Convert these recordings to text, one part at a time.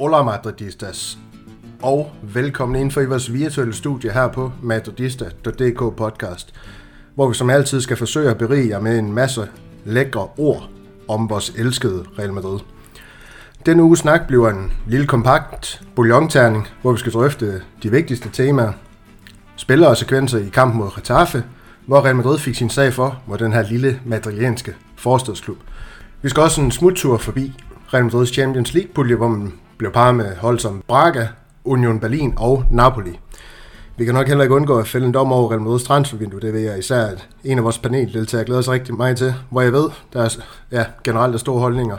Hola Madridistas, og velkommen ind for i vores virtuelle studie her på madridista.dk podcast, hvor vi som altid skal forsøge at berige jer med en masse lækre ord om vores elskede Real Madrid. Den uge snak bliver en lille kompakt bouillonterning, hvor vi skal drøfte de vigtigste temaer, spillere og sekvenser i kampen mod Getafe, hvor Real Madrid fik sin sag for, mod den her lille madrilenske forstadsklub. Vi skal også en smuttur forbi Real Madrid's Champions League-pulje, hvor man blev parret med hold som Braga, Union Berlin og Napoli. Vi kan nok heller ikke undgå at fælde en dom over Real Madrid's transfervindue. Det ved jeg især, at en af vores paneldeltagere glæder sig rigtig meget til, hvor jeg ved, der er ja, generelt er store holdninger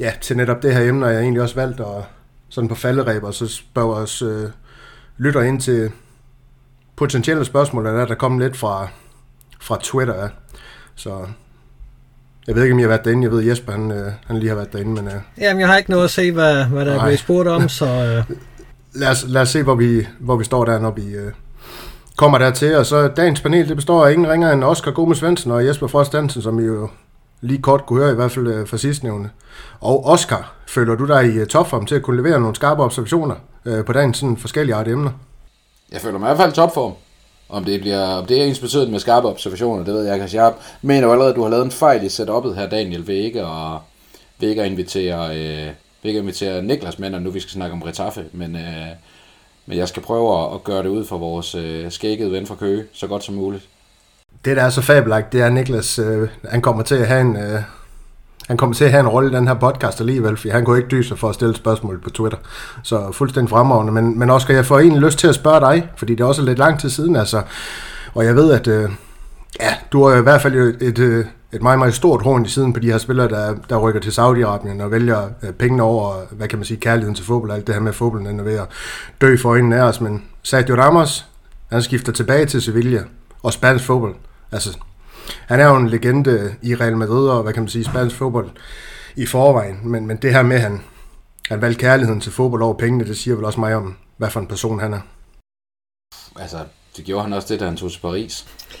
ja, til netop det her emne, og jeg har egentlig også valgt at sådan på falderæber, så spørge os øh, lytter ind til potentielle spørgsmål, der, der kommer lidt fra, fra Twitter. Ja. Så jeg ved ikke, om jeg har været derinde. Jeg ved, Jesper, han, øh, han lige har været derinde. Men, øh, Jamen, jeg har ikke noget at se, hvad, hvad der er blevet spurgt om, så... Øh. lad, os, lad os se, hvor vi, hvor vi står der, når vi øh, kommer dertil. Og så dagens panel, det består af ingen ringer end Oscar Gomes Svendsen og Jesper Frost Hansen, som I jo lige kort kunne høre, i hvert fald øh, fra sidstnævne. Og Oscar, føler du dig i øh, topform til at kunne levere nogle skarpe observationer øh, på dagens sådan forskellige art emner? Jeg føler mig i hvert fald topform. Om det, bliver, om det er ens betydning med skarpe observationer, det ved jeg ikke. Jeg mener jo allerede, at du har lavet en fejl i setup'et her, Daniel, ved ikke at, ved ikke at invitere, øh, ved ikke at invitere Niklas med, når nu vi skal snakke om Retaffe. Men, øh, men jeg skal prøve at, at gøre det ud for vores øh, skækkede ven fra Køge, så godt som muligt. Det, der er så fabelagt, det er, at Niklas øh, han kommer til at have en... Øh, han kommer til at have en rolle i den her podcast alligevel, for han kunne ikke dyse for at stille spørgsmål på Twitter. Så fuldstændig fremragende. Men, men Oscar, jeg får egentlig lyst til at spørge dig, fordi det er også lidt lang tid siden, altså. Og jeg ved, at øh, ja, du har i hvert fald et, et, øh, et meget, meget stort horn i siden på de her spillere, der, der rykker til Saudi-Arabien og vælger øh, pengene over, hvad kan man sige, kærligheden til fodbold, alt det her med fodbolden, den er ved at dø for øjnene af os. Men Sergio Ramos, han skifter tilbage til Sevilla og spansk fodbold. Altså, han er jo en legende i Real Madrid og, hvad kan man sige, spansk fodbold i forvejen. Men, men det her med, at han, han valgte kærligheden til fodbold over pengene, det siger vel også mig om, hvad for en person han er. Altså, det gjorde han også det, da han tog til Paris.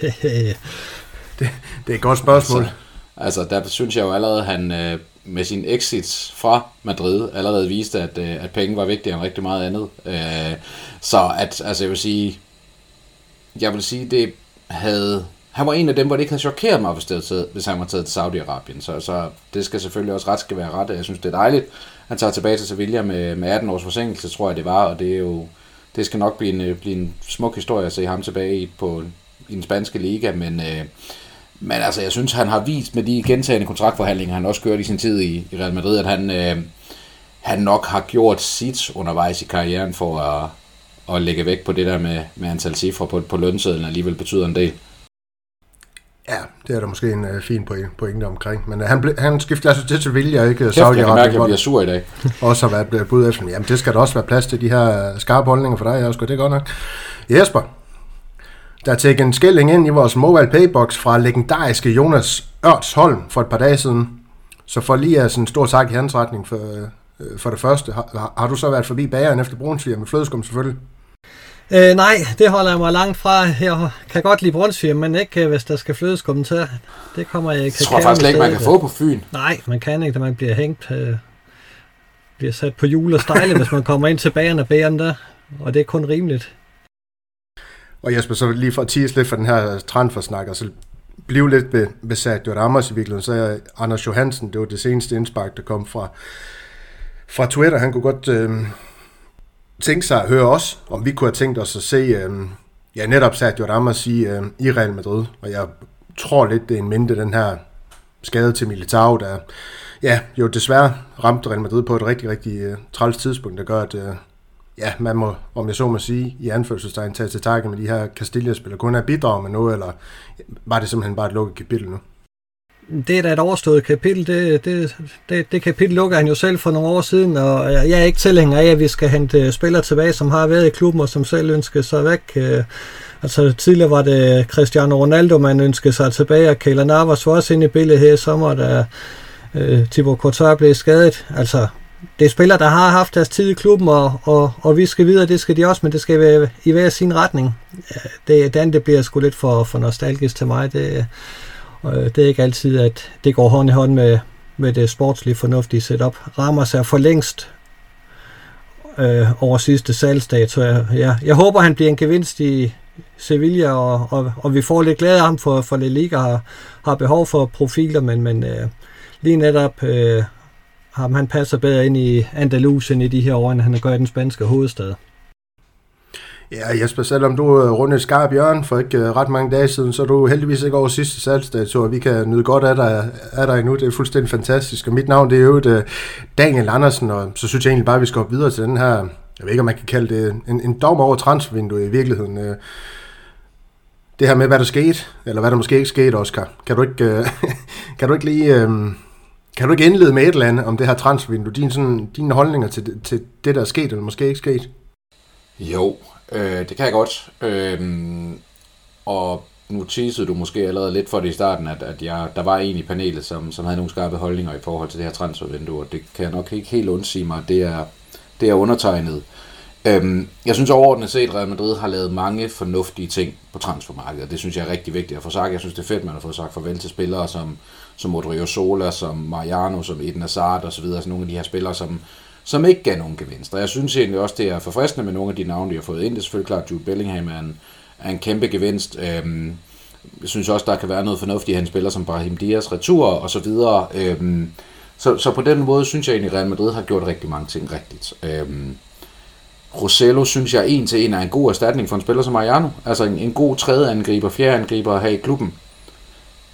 det, det er et godt spørgsmål. Altså, altså der synes jeg jo allerede, at han øh, med sin exits fra Madrid allerede viste, at, øh, at penge var vigtigere end rigtig meget andet. Øh, så at, altså jeg vil sige, jeg vil sige, det havde han var en af dem, hvor det ikke havde chokeret mig, hvis, det, hvis han var taget til Saudi-Arabien. Så, så det skal selvfølgelig også ret skal være ret. Jeg synes, det er dejligt. Han tager tilbage til Sevilla med, med 18 års forsinkelse, tror jeg det var, og det er jo det skal nok blive en, øh, blive en smuk historie at se ham tilbage i, på, i den spanske liga, men, øh, men altså, jeg synes, han har vist med de gentagende kontraktforhandlinger, han også gjorde i sin tid i, i Real Madrid, at han, øh, han nok har gjort sit undervejs i karrieren for at, at lægge væk på det der med, med antal cifre på, på lønsedlen alligevel betyder en del. Ja, det er der måske en uh, fin pointe omkring. Men uh, han, ble, han skiftede altså til Sevilla, ikke Saudi-Arabien. Jeg kan mærke, at jeg bliver sur i dag. også har været bud efter. Jamen, det skal der også være plads til de her skarpe holdninger for dig, jeg det er godt nok. Jesper, der er taget en skilling ind i vores mobile paybox fra legendariske Jonas Ørtsholm for et par dage siden. Så for lige at sådan en stor tak i hans retning for, uh, for det første. Har, har, du så været forbi bageren efter brunsviger med flødeskum selvfølgelig? Øh, nej, det holder jeg mig langt fra. Jeg kan godt lide brunsviger, men ikke øh, hvis der skal flødeskum til. Det kommer jeg ikke Jeg tror faktisk ikke, man kan få på Fyn. Nej, man kan ikke, da man bliver hængt. Øh, bliver sat på jul og stejle, hvis man kommer ind til bageren af bageren der. Og det er kun rimeligt. Og Jesper, så lige for at tease lidt for den her transfersnak, og så blive lidt ved, ved Sergio Ramos i virkeligheden, så er Anders Johansen, det var det seneste indspark, der kom fra, fra Twitter. Han kunne godt øh, tænke sig at høre os, om vi kunne have tænkt os at se, øh, ja netop Sergio Ramos sige øh, i Real Madrid, og jeg tror lidt, det er en mindre den her skade til Militao, der ja, jo desværre ramte Real Madrid på et rigtig, rigtig øh, træls tidspunkt, der gør, at øh, ja, man må, om jeg så må sige, i anførselstegn tage til takke med de her Castilla-spillere, kun er bidrag med noget, eller var det simpelthen bare et lukket kapitel nu? Det er da et overstået kapitel. Det, det, det, det kapitel lukker han jo selv for nogle år siden, og jeg er ikke tilhænger af, at vi skal hente spillere tilbage, som har været i klubben og som selv ønsker sig væk. Øh, altså tidligere var det Cristiano Ronaldo, man ønskede sig tilbage, og Keylor Navas var også inde i billedet her i sommer, da øh, Thibaut Courtois blev skadet. Altså, det er spillere, der har haft deres tid i klubben, og, og, og vi skal videre, det skal de også, men det skal være i hver sin retning. Det, det det bliver sgu lidt for, for nostalgisk til mig. Det, Øh, det er ikke altid, at det går hånd i hånd med, med det sportslige fornuftige setup. Rammer sig for længst øh, over sidste salgsdato. Jeg, jeg, jeg håber, han bliver en gevinst i Sevilla, og, og, og vi får lidt glæde af ham, for, for La Liga har, har behov for profiler, men, men øh, lige netop øh, ham, han passer bedre ind i Andalusien i de her år, end han gør i den spanske hovedstad. Ja, Jesper, selvom du øh, rundede skarp hjørne for ikke øh, ret mange dage siden, så er du heldigvis ikke over sidste salgsdato, og vi kan nyde godt af dig, af dig nu. Det er fuldstændig fantastisk. Og mit navn det er jo det, øh, Daniel Andersen, og så synes jeg egentlig bare, at vi skal hoppe videre til den her, jeg ved ikke, om man kan kalde det en, en dom over transfervinduet i virkeligheden. Det her med, hvad der skete, eller hvad der måske ikke skete, Oscar. Kan du ikke, kan du ikke lige... Kan du ikke indlede med et eller andet om det her transfervindue? Din, sådan, dine holdninger til, til det, der er sket, eller måske ikke sket? Jo, øh, det kan jeg godt. Øh, og nu teasede du måske allerede lidt for det i starten, at, at jeg, der var en i panelet, som, som havde nogle skarpe holdninger i forhold til det her transfervindue, og det kan jeg nok ikke helt undsige mig, det er, det er undertegnet. Øhm, jeg synes overordnet set, at Real Madrid har lavet mange fornuftige ting på transfermarkedet. Det synes jeg er rigtig vigtigt at få sagt. Jeg synes, det er fedt, man har fået sagt farvel til spillere som, som Rodrigo Sola, som Mariano, som Eden Hazard osv. Altså nogle af de her spillere, som, som ikke gav nogen gevinster. Jeg synes egentlig også, det er forfriskende med nogle af de navne, de har fået ind. Det er selvfølgelig klart, at Jude Bellingham er en, er en kæmpe gevinst. Øhm, jeg synes også, der kan være noget fornuftigt, at han spiller som Brahim Diaz retur og så videre. Øhm, så, så på den måde synes jeg egentlig, at Real Madrid har gjort rigtig mange ting rigtigt. Øhm, Rosello synes jeg en til en er en god erstatning for en spiller som Mariano. Altså en, en god tredje angriber, fjerde angriber her i klubben.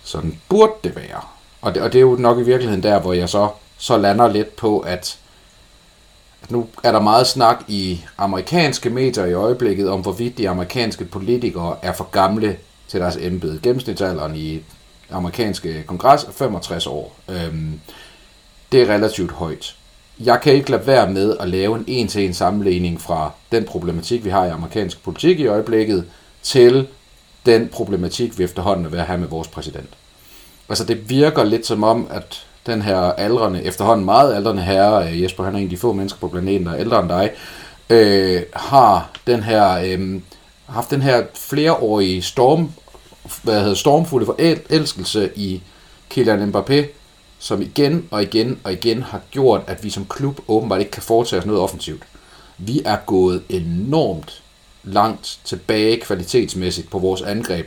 Sådan burde det være. Og det, og det er jo nok i virkeligheden der, hvor jeg så, så lander lidt på, at nu er der meget snak i amerikanske medier i øjeblikket om, hvorvidt de amerikanske politikere er for gamle til deres embede. Gennemsnitsalderen i amerikanske kongres er 65 år. Øhm, det er relativt højt jeg kan ikke lade være med at lave en en-til-en sammenligning fra den problematik, vi har i amerikansk politik i øjeblikket, til den problematik, vi efterhånden er ved at have med vores præsident. Altså det virker lidt som om, at den her aldrende, efterhånden meget aldrende herre, øh, Jesper, han er en af de få mennesker på planeten, der er ældre end dig, øh, har den her, øh, haft den her flereårige storm, hvad hedder, stormfulde forelskelse i Kylian Mbappé, som igen og igen og igen har gjort, at vi som klub åbenbart ikke kan foretage os noget offensivt. Vi er gået enormt langt tilbage kvalitetsmæssigt på vores angreb,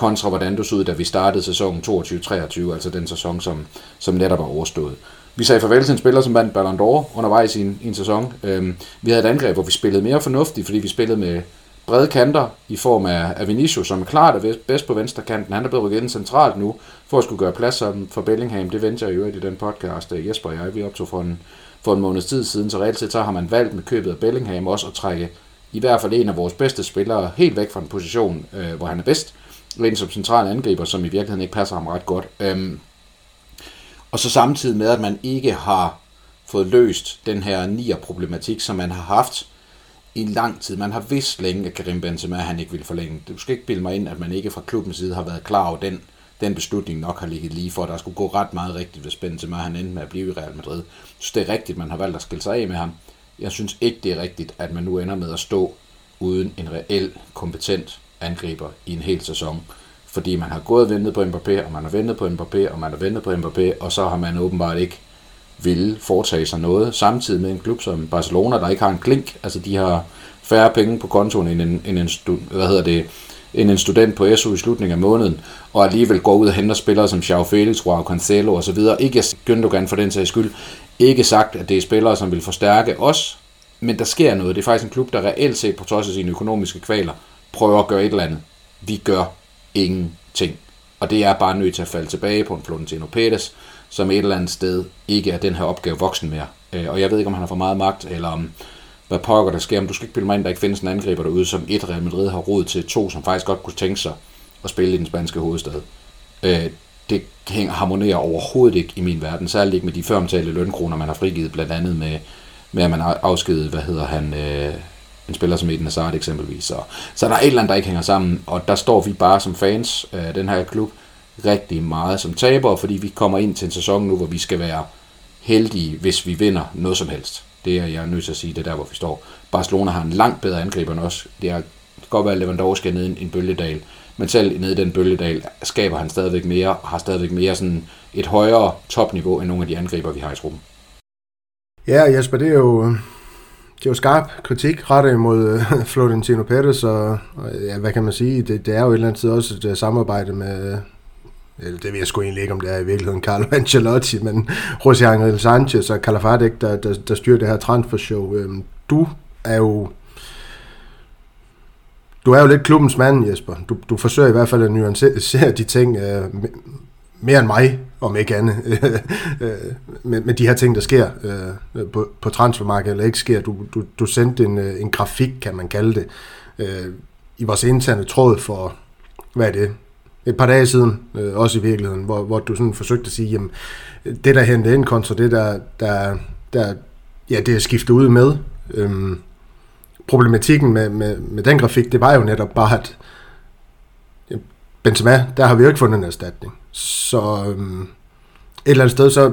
kontra hvordan du så ud, da vi startede sæsonen 22-23, altså den sæson, som, som netop var overstået. Vi sagde farvel til en spiller, som vandt Ballon d'Or undervejs i en, i en sæson. Øhm, vi havde et angreb, hvor vi spillede mere fornuftigt, fordi vi spillede med brede kanter i form af, af Vinicius, som er klart er bedst på venstre kanten. Han er blevet ind centralt nu, for at skulle gøre plads for Bellingham. Det venter jeg jo i den podcast, øh, Jesper og jeg vi optog for en, for en måneds tid siden. Så reelt set så har man valgt med købet af Bellingham også at trække i hvert fald en af vores bedste spillere helt væk fra en position, øh, hvor han er bedst. En som central angriber, som i virkeligheden ikke passer ham ret godt. Øhm, og så samtidig med, at man ikke har fået løst den her nier-problematik, som man har haft i lang tid. Man har vidst længe, at Karim Benzema han ikke ville forlænge. Du skal ikke bilde mig ind, at man ikke fra klubbens side har været klar over den, den beslutning nok har ligget lige for. Der skulle gå ret meget rigtigt, hvis Benzema han endte med at blive i Real Madrid. Så det er rigtigt, man har valgt at skille sig af med ham. Jeg synes ikke, det er rigtigt, at man nu ender med at stå uden en reel kompetent angriber i en hel sæson. Fordi man har gået og ventet på Mbappé, og man har ventet på Mbappé, og man har ventet på Mbappé, og så har man åbenbart ikke ville foretage sig noget, samtidig med en klub som Barcelona, der ikke har en klink, altså de har færre penge på kontoen end en, end en, stu, hvad hedder det, end en student på SU i slutningen af måneden, og alligevel går ud og henter spillere som Joao Felix, Joao Cancelo osv. Ikke Gündogan for den sags skyld. Ikke sagt, at det er spillere, som vil forstærke os, men der sker noget. Det er faktisk en klub, der reelt set på trods af sine økonomiske kvaler, prøver at gøre et eller andet. Vi gør ingenting. Og det er bare nødt til at falde tilbage på en Florentino Pérez, som et eller andet sted ikke er den her opgave voksen mere. Øh, og jeg ved ikke, om han har for meget magt, eller om hvad pokker der sker. Men du skal ikke bilde mig ind, der ikke findes en angriber derude, som et Real Madrid har råd til, to som faktisk godt kunne tænke sig at spille i den spanske hovedstad. Øh, det harmonerer overhovedet ikke i min verden, særligt ikke med de føromtalte lønkroner, man har frigivet, blandt andet med, med at man har afskedet, hvad hedder han, øh, en spiller som Eden Hazard eksempelvis. Så, så der er et eller andet, der ikke hænger sammen, og der står vi bare som fans af den her klub rigtig meget som tabere, fordi vi kommer ind til en sæson nu, hvor vi skal være heldige, hvis vi vinder noget som helst. Det er jeg nødt til at sige, det er der, hvor vi står. Barcelona har en langt bedre angriber end os. Det er godt være, at Lewandowski er nede i en bølgedal, men selv nede i den bølgedal skaber han stadigvæk mere, og har stadigvæk mere sådan et højere topniveau end nogle af de angriber, vi har i truppen. Ja, Jesper, det er jo, det er jo skarp kritik rettet mod øh, Florentino Pérez, og, og ja, hvad kan man sige, det, det er jo et eller andet tid også et øh, samarbejde med, øh, eller det ved jeg sgu egentlig ikke, om det er i virkeligheden Carlo Ancelotti, men José Angel Sanchez og Calafate, der, der, der styrer det her transfershow. Øhm, du er jo du er jo lidt klubbens mand, Jesper. Du, du forsøger i hvert fald at nuancere de ting øh, mere end mig, om ikke andet, øh, med, med de her ting, der sker øh, på, på transfermarkedet, eller ikke sker. Du, du, du sendte en, øh, en grafik, kan man kalde det, øh, i vores interne tråd for, hvad er det, et par dage siden, øh, også i virkeligheden, hvor, hvor du sådan forsøgte at sige, jamen, det der hentede ind kontra det der, der, der ja, det er skiftet ud med. Øhm, problematikken med, med, med den grafik, det var jo netop bare, at Benzema, der har vi jo ikke fundet en erstatning. Så øhm, et eller andet sted, så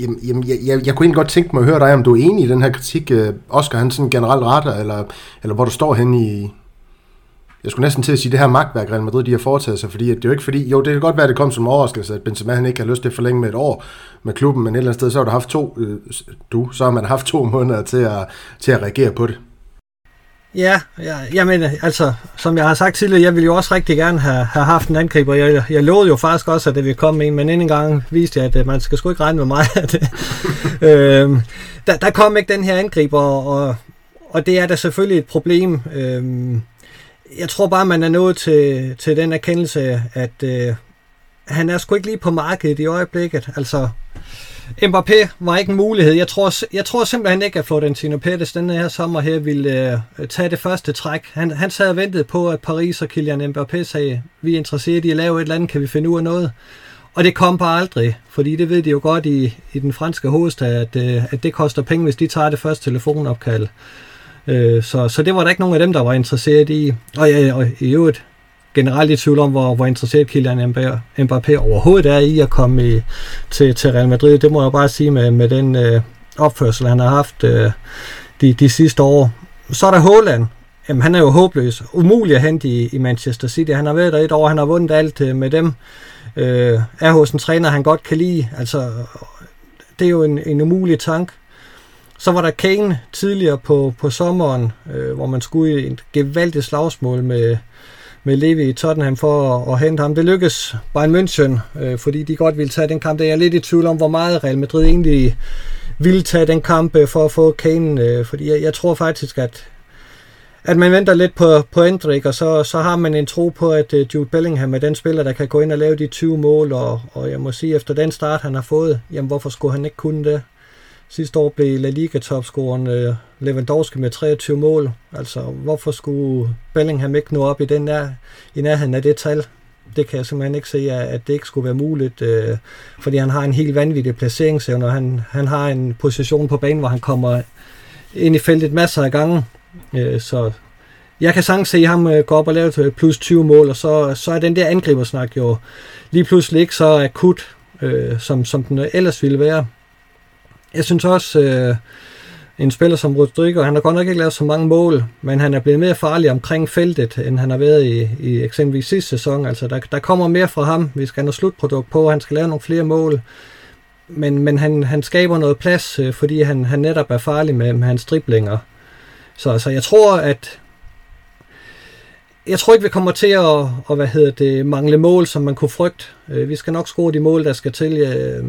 jamen, jeg, jeg, jeg kunne egentlig godt tænke mig at høre dig, om du er enig i den her kritik, øh, Oscar han sådan generelt retter, eller, eller hvor du står hen i, jeg skulle næsten til at sige, det her magtværk Real Madrid, de har foretaget sig, fordi at det er jo ikke fordi, jo, det kan godt være, at det kom som overraskelse, at Benzema han ikke har lyst til at forlænge med et år med klubben, men et eller andet sted, så har du haft to, øh, du, så har man haft to måneder til at, til at reagere på det. Ja, ja jamen, altså, som jeg har sagt tidligere, jeg ville jo også rigtig gerne have, have haft en angriber. Jeg, jeg lovede jo faktisk også, at det ville komme en, men inden gang viste jeg, at øh, man skal sgu ikke regne med mig. Øh, øhm, der, der kom ikke den her angriber, og, og det er da selvfølgelig et problem. Øhm, jeg tror bare, man er nået til, til den erkendelse, at øh, han er sgu ikke lige på markedet i øjeblikket. Altså, Mbappé var ikke en mulighed. Jeg tror, jeg tror simpelthen ikke, at Florentino Pérez den her sommer her ville øh, tage det første træk. Han, han sad og ventede på, at Paris og Kylian Mbappé sagde, vi er interesseret i at lave et eller andet, kan vi finde ud af noget? Og det kom bare aldrig, fordi det ved de jo godt i, i den franske hovedstad, at, øh, at det koster penge, hvis de tager det første telefonopkald. Øh, så, så det var der ikke nogen af dem, der var interesseret i. Og, ja, og i øvrigt generelt i tvivl om, hvor, hvor interesseret Kylian Mbappé overhovedet er i at komme i, til, til Real Madrid. Det må jeg bare sige med, med den øh, opførsel, han har haft øh, de, de sidste år. Så er der Haaland. Jamen, han er jo håbløs. Umulig at hente i, i Manchester City. Han har været der et år, han har vundet alt øh, med dem. Øh, er hos en træner, han godt kan lide. Altså, det er jo en, en umulig tank. Så var der Kane tidligere på, på sommeren, øh, hvor man skulle i et gevaldigt slagsmål med, med Levi i Tottenham for at, at hente ham. Det lykkedes Bayern München, øh, fordi de godt ville tage den kamp. Der er jeg lidt i tvivl om, hvor meget Real Madrid egentlig ville tage den kamp øh, for at få Kane, øh, fordi jeg, jeg tror faktisk, at at man venter lidt på, på Endrik, og så, så har man en tro på, at uh, Jude Bellingham er den spiller, der kan gå ind og lave de 20 mål, og, og jeg må sige, efter den start, han har fået, jamen hvorfor skulle han ikke kunne det? Sidste år blev La Liga-topscoren øh, Lewandowski med 23 mål. Altså, hvorfor skulle Bellingham ikke nå op i, den der, i nærheden af det tal? Det kan jeg simpelthen ikke se, at det ikke skulle være muligt, øh, fordi han har en helt vanvittig placeringsevne, og han, han har en position på banen, hvor han kommer ind i feltet masser af gange. Øh, så jeg kan sagtens se ham øh, gå op og lave øh, plus 20 mål, og så, så er den der angribersnak jo lige pludselig ikke så akut, øh, som, som den ellers ville være. Jeg synes også, øh, en spiller som Rodrigo, han har godt nok ikke lavet så mange mål, men han er blevet mere farlig omkring feltet, end han har været i, i eksempelvis sidste sæson. Altså, der, der kommer mere fra ham. Vi skal have noget slutprodukt på, han skal lave nogle flere mål. Men, men han, han skaber noget plads, øh, fordi han, han netop er farlig med, med hans driblinger. Så, så jeg tror, at jeg tror ikke, vi kommer til at, at hvad hedder det, mangle mål, som man kunne frygte. Øh, vi skal nok score de mål, der skal til. Øh,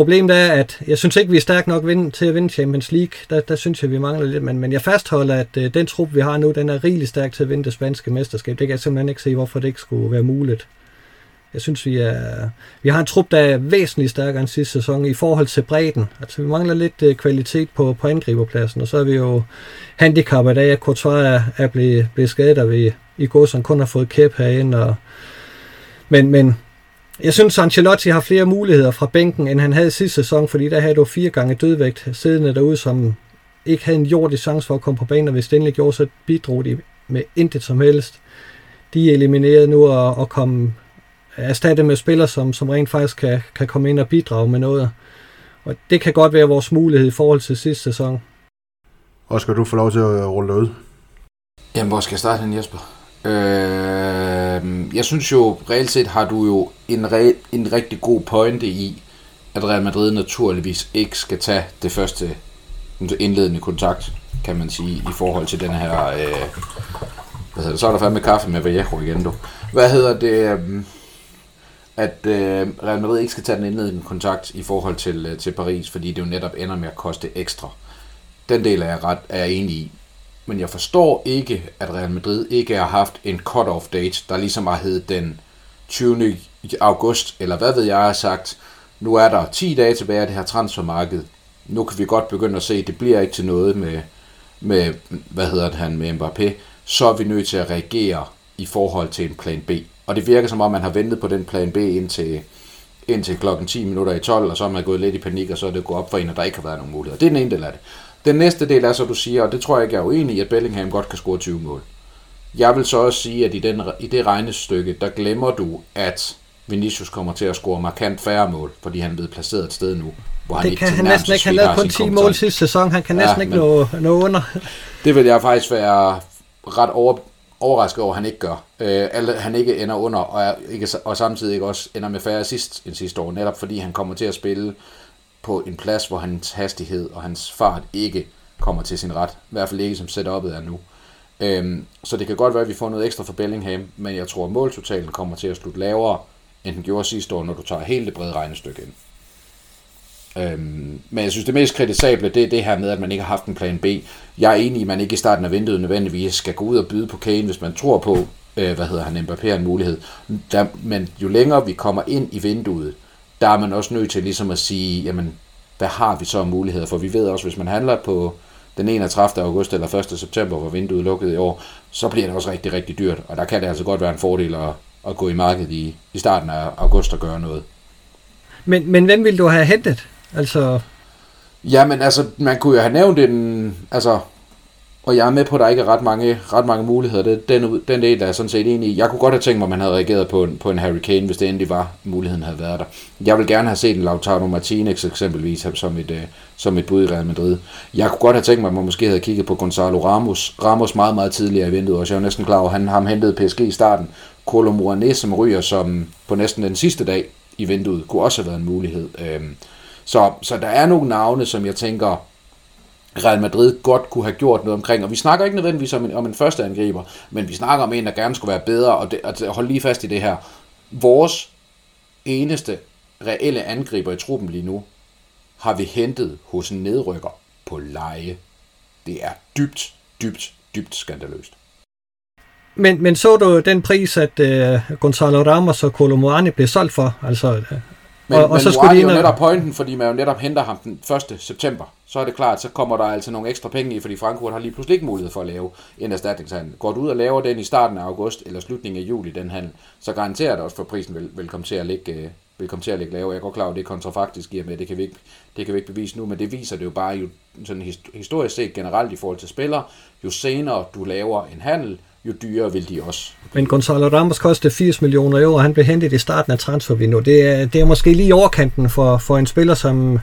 Problemet er, at jeg synes ikke, vi er stærke nok til at vinde Champions League. Der, der synes jeg, vi mangler lidt. Men, men jeg fastholder, at øh, den trup, vi har nu, den er rigeligt stærk til at vinde det spanske mesterskab. Det kan jeg simpelthen ikke se, hvorfor det ikke skulle være muligt. Jeg synes, vi, er, vi har en trup, der er væsentligt stærkere end sidste sæson i forhold til bredden. Altså, vi mangler lidt øh, kvalitet på, på angriberpladsen, og så er vi jo handicappet af, at Courtois er, er blevet, blevet skadet, og vi i går som kun har fået kæp herinde. Og, men, men jeg synes, Ancelotti har flere muligheder fra bænken, end han havde sidste sæson, fordi der havde du fire gange dødvægt siddende derude, som ikke havde en jordisk chance for at komme på banen, og hvis det endelig gjorde, så bidrog de med intet som helst. De er elimineret nu og, og komme erstatte med spillere, som, som rent faktisk kan, kan komme ind og bidrage med noget. Og det kan godt være vores mulighed i forhold til sidste sæson. Og skal du få lov til at rulle ud? Jamen, hvor skal jeg starte den, Jesper? Øh, Øhm, jeg synes jo, reelt set har du jo en, re- en rigtig god pointe i, at Real Madrid naturligvis ikke skal tage det første indledende kontakt, kan man sige, i forhold til den her... Øh, hvad hedder det? Så er der fandme kaffe med Vallejo igen, du. Hvad hedder det? Øh, at øh, Real Madrid ikke skal tage den indledende kontakt i forhold til, øh, til Paris, fordi det jo netop ender med at koste ekstra. Den del er jeg, ret, er jeg enig i. Men jeg forstår ikke, at Real Madrid ikke har haft en cut-off date, der ligesom har heddet den 20. august, eller hvad ved jeg har sagt. Nu er der 10 dage tilbage af det her transfermarked. Nu kan vi godt begynde at se, at det bliver ikke til noget med, med hvad hedder det, han med Mbappé. Så er vi nødt til at reagere i forhold til en plan B. Og det virker som om, man har ventet på den plan B indtil, indtil klokken 10 minutter i 12, og så er man gået lidt i panik, og så er det gået op for en, og der ikke har været nogen muligheder. Det er den ene del af det. Den næste del er så, du siger, og det tror jeg ikke, jeg er uenig i, at Bellingham godt kan score 20 mål. Jeg vil så også sige, at i, den, i det regnestykke, der glemmer du, at Vinicius kommer til at score markant færre mål, fordi han er blevet placeret et sted nu, hvor han det ikke kan han næsten ikke. Han lavede kun 10 mål sidste sæson. Han kan næsten ja, ikke nå, nå under. Det vil jeg faktisk være ret over, overrasket over, at han ikke gør. Øh, eller han ikke ender under, og, er, ikke, og samtidig ikke også ender med færre sidst end sidste år, netop fordi han kommer til at spille på en plads, hvor hans hastighed og hans fart ikke kommer til sin ret. I hvert fald ikke som setup'et er nu. Øhm, så det kan godt være, at vi får noget ekstra for Bellingham, men jeg tror, at måltotalen kommer til at slutte lavere, end den gjorde sidste år, når du tager hele det brede regnestykke ind. Øhm, men jeg synes, det mest kritisable, det er det her med, at man ikke har haft en plan B. Jeg er enig i, at man ikke i starten af vinduet nødvendigvis skal gå ud og byde på Kane, hvis man tror på, øh, hvad hedder han, Mbappé en mulighed. Der, men jo længere vi kommer ind i vinduet, der er man også nødt til ligesom at sige, jamen, hvad har vi så muligheder for? Vi ved også, hvis man handler på den 31. august eller 1. september, hvor vinduet lukkede i år, så bliver det også rigtig, rigtig dyrt. Og der kan det altså godt være en fordel at, at gå i markedet i, i starten af august og gøre noget. Men, men hvem vil du have hentet? Altså... Jamen, altså, man kunne jo have nævnt en... Altså, og jeg er med på, at der ikke er ret mange, ret mange muligheder. Det, den, den del er sådan set enig i. Jeg kunne godt have tænkt mig, at man havde reageret på en, på en Harry Kane, hvis det endelig var, muligheden havde været der. Jeg vil gerne have set en Lautaro Martinez eksempelvis som et, øh, som et bud i Real Madrid. Jeg kunne godt have tænkt mig, at man måske havde kigget på Gonzalo Ramos. Ramos meget, meget tidligere i vinduet, og jeg er næsten klar over, at han ham hentede PSG i starten. Colo Moranes, som ryger som på næsten den sidste dag i vinduet, kunne også have været en mulighed. Øhm, så, så der er nogle navne, som jeg tænker, Real Madrid godt kunne have gjort noget omkring. Og vi snakker ikke nødvendigvis om en, om en første angriber, men vi snakker om en, der gerne skulle være bedre, og, det, og hold lige fast i det her. Vores eneste reelle angriber i truppen lige nu, har vi hentet hos en nedrykker på leje. Det er dybt, dybt, dybt skandaløst. Men, men så du den pris, at uh, Gonzalo Ramos og Colomboani blev solgt for? Altså, øh, men, og, og men så skulle de jo netop pointen, fordi man jo netop henter ham den 1. september. Så er det klart, så kommer der altså nogle ekstra penge i, fordi Frankfurt har lige pludselig ikke mulighed for at lave en erstatningshandel. Går du ud og laver den i starten af august eller slutningen af juli, den handel, så garanterer det også for, at prisen vil, vil komme til at ligge, øh, vil komme til at ligge lavere. Jeg går klar over, at det er kontrafaktisk i med, det kan, vi ikke, det kan vi ikke bevise nu, men det viser det jo bare jo sådan historisk set generelt i forhold til spillere. Jo senere du laver en handel, jo dyrere vil de også. Men Gonzalo Ramos kostede 80 millioner euro, og han blev hentet i starten af transfervinduet. Det er, det er måske lige overkanten for, for en spiller, som,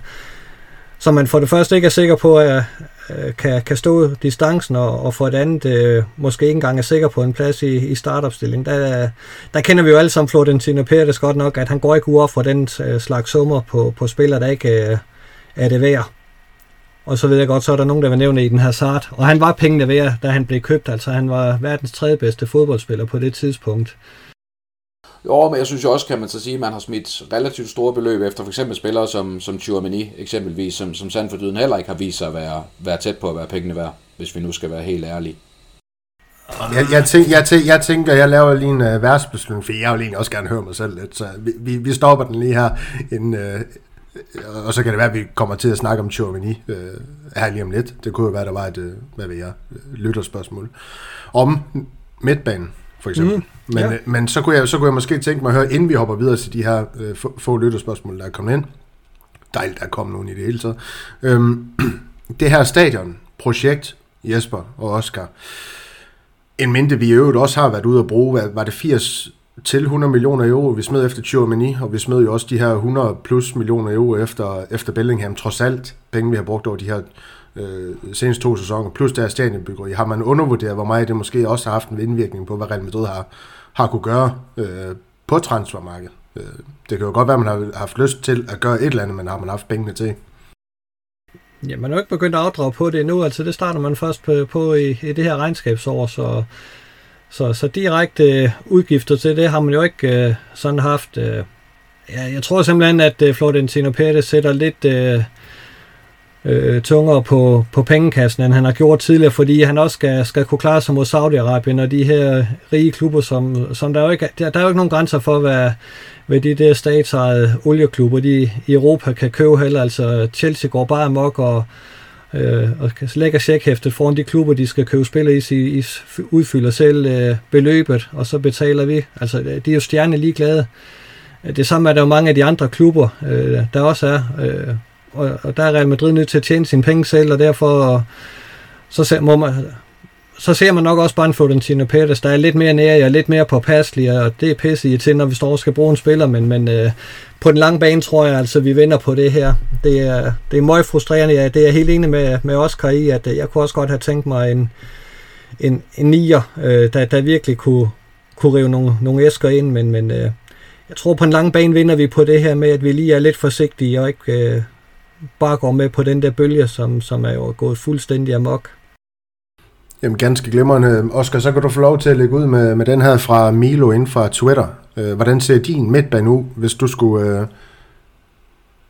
som man for det første ikke er sikker på, at øh, kan, kan stå distancen, og, og for det andet øh, måske ikke engang er sikker på en plads i, i startopstillingen. Der, der kender vi jo alle sammen Florentino Pérez godt nok, at han går ikke ud for den øh, slags summer på, på spillere, der ikke øh, er det værd. Og så ved jeg godt, så er der nogen, der vil nævne i den her sart. Og han var pengene værd, da han blev købt. Altså han var verdens tredje bedste fodboldspiller på det tidspunkt. Jo, men jeg synes jo også, kan man så sige, at man har smidt relativt store beløb efter for eksempel spillere som, som Chouameni eksempelvis, som, som Sandfordyden heller ikke har vist sig at være, være tæt på at være pengene værd, hvis vi nu skal være helt ærlige. Jeg, jeg, tænk, jeg, tænk, jeg tænker, jeg laver lige en uh, værtsbeslutning, for jeg vil egentlig også gerne høre mig selv lidt, så vi, vi, vi stopper den lige her, en, uh, og så kan det være, at vi kommer til at snakke om Chouamini uh, her lige om lidt. Det kunne jo være, der var et, uh, hvad ved jeg, lytterspørgsmål. Om midtbanen, for eksempel. Mm, men, ja. men så, kunne jeg, så kunne jeg måske tænke mig at høre, inden vi hopper videre til de her uh, få, få lytterspørgsmål, der er kommet ind. Dejligt, der er kommet nogen i det hele taget. Um, det her stadion, projekt, Jesper og Oscar, en mente vi i øvrigt også har været ude at bruge, var det 80 til 100 millioner euro. Vi smed efter Chouameni, og vi smed jo også de her 100 plus millioner euro efter, efter Bellingham. Trods alt penge, vi har brugt over de her øh, seneste to sæsoner, plus deres stadionbyggeri. Har man undervurderet, hvor meget det måske også har haft en indvirkning på, hvad Real Madrid har, har kunne gøre øh, på transfermarkedet. Øh, det kan jo godt være, at man har haft lyst til at gøre et eller andet, men har man haft pengene til. Ja, man er jo ikke begyndt at afdrage på det endnu, altså det starter man først på, på i, i det her regnskabsår, så, så, så direkte udgifter til det har man jo ikke øh, sådan haft. Øh, ja, jeg tror simpelthen, at øh, Florentino Pérez sætter lidt øh, øh, tungere på, på pengekassen, end han har gjort tidligere, fordi han også skal, skal kunne klare sig mod Saudi-Arabien og de her rige klubber, som, som der, er jo ikke, der, der er jo ikke nogen grænser for, hvad, hvad de der statsejede olieklubber de, i Europa kan købe heller. Altså Chelsea går bare amok og, øh, og lægger checkhæftet foran de klubber, de skal købe spillere i, i udfylder selv øh, beløbet, og så betaler vi. Altså øh, de er jo stjerne ligeglade. Øh, det samme er der jo mange af de andre klubber, øh, der også er. Øh, og, og der er Real Madrid nødt til at tjene sine penge selv, og derfor øh, så må man, så ser man nok også bare en Florentino Pérez, der er lidt mere nære og lidt mere påpasselig, og det er pisse til, når vi står og skal bruge en spiller, men, men øh, på den lange bane tror jeg altså, vi vinder på det her. Det er, det er meget frustrerende, ja, det er jeg helt enig med, med Oscar i, at øh, jeg kunne også godt have tænkt mig en, en, en nier, øh, der, der virkelig kunne, kunne rive nogle, nogle æsker ind, men, men øh, jeg tror på en lang bane vinder vi på det her med, at vi lige er lidt forsigtige og ikke øh, bare går med på den der bølge, som, som er jo gået fuldstændig amok. Jamen ganske glimrende. Oscar, så kan du få lov til at lægge ud med, med den her fra Milo inden fra Twitter. Øh, hvordan ser din midtbane ud, hvis du skulle øh,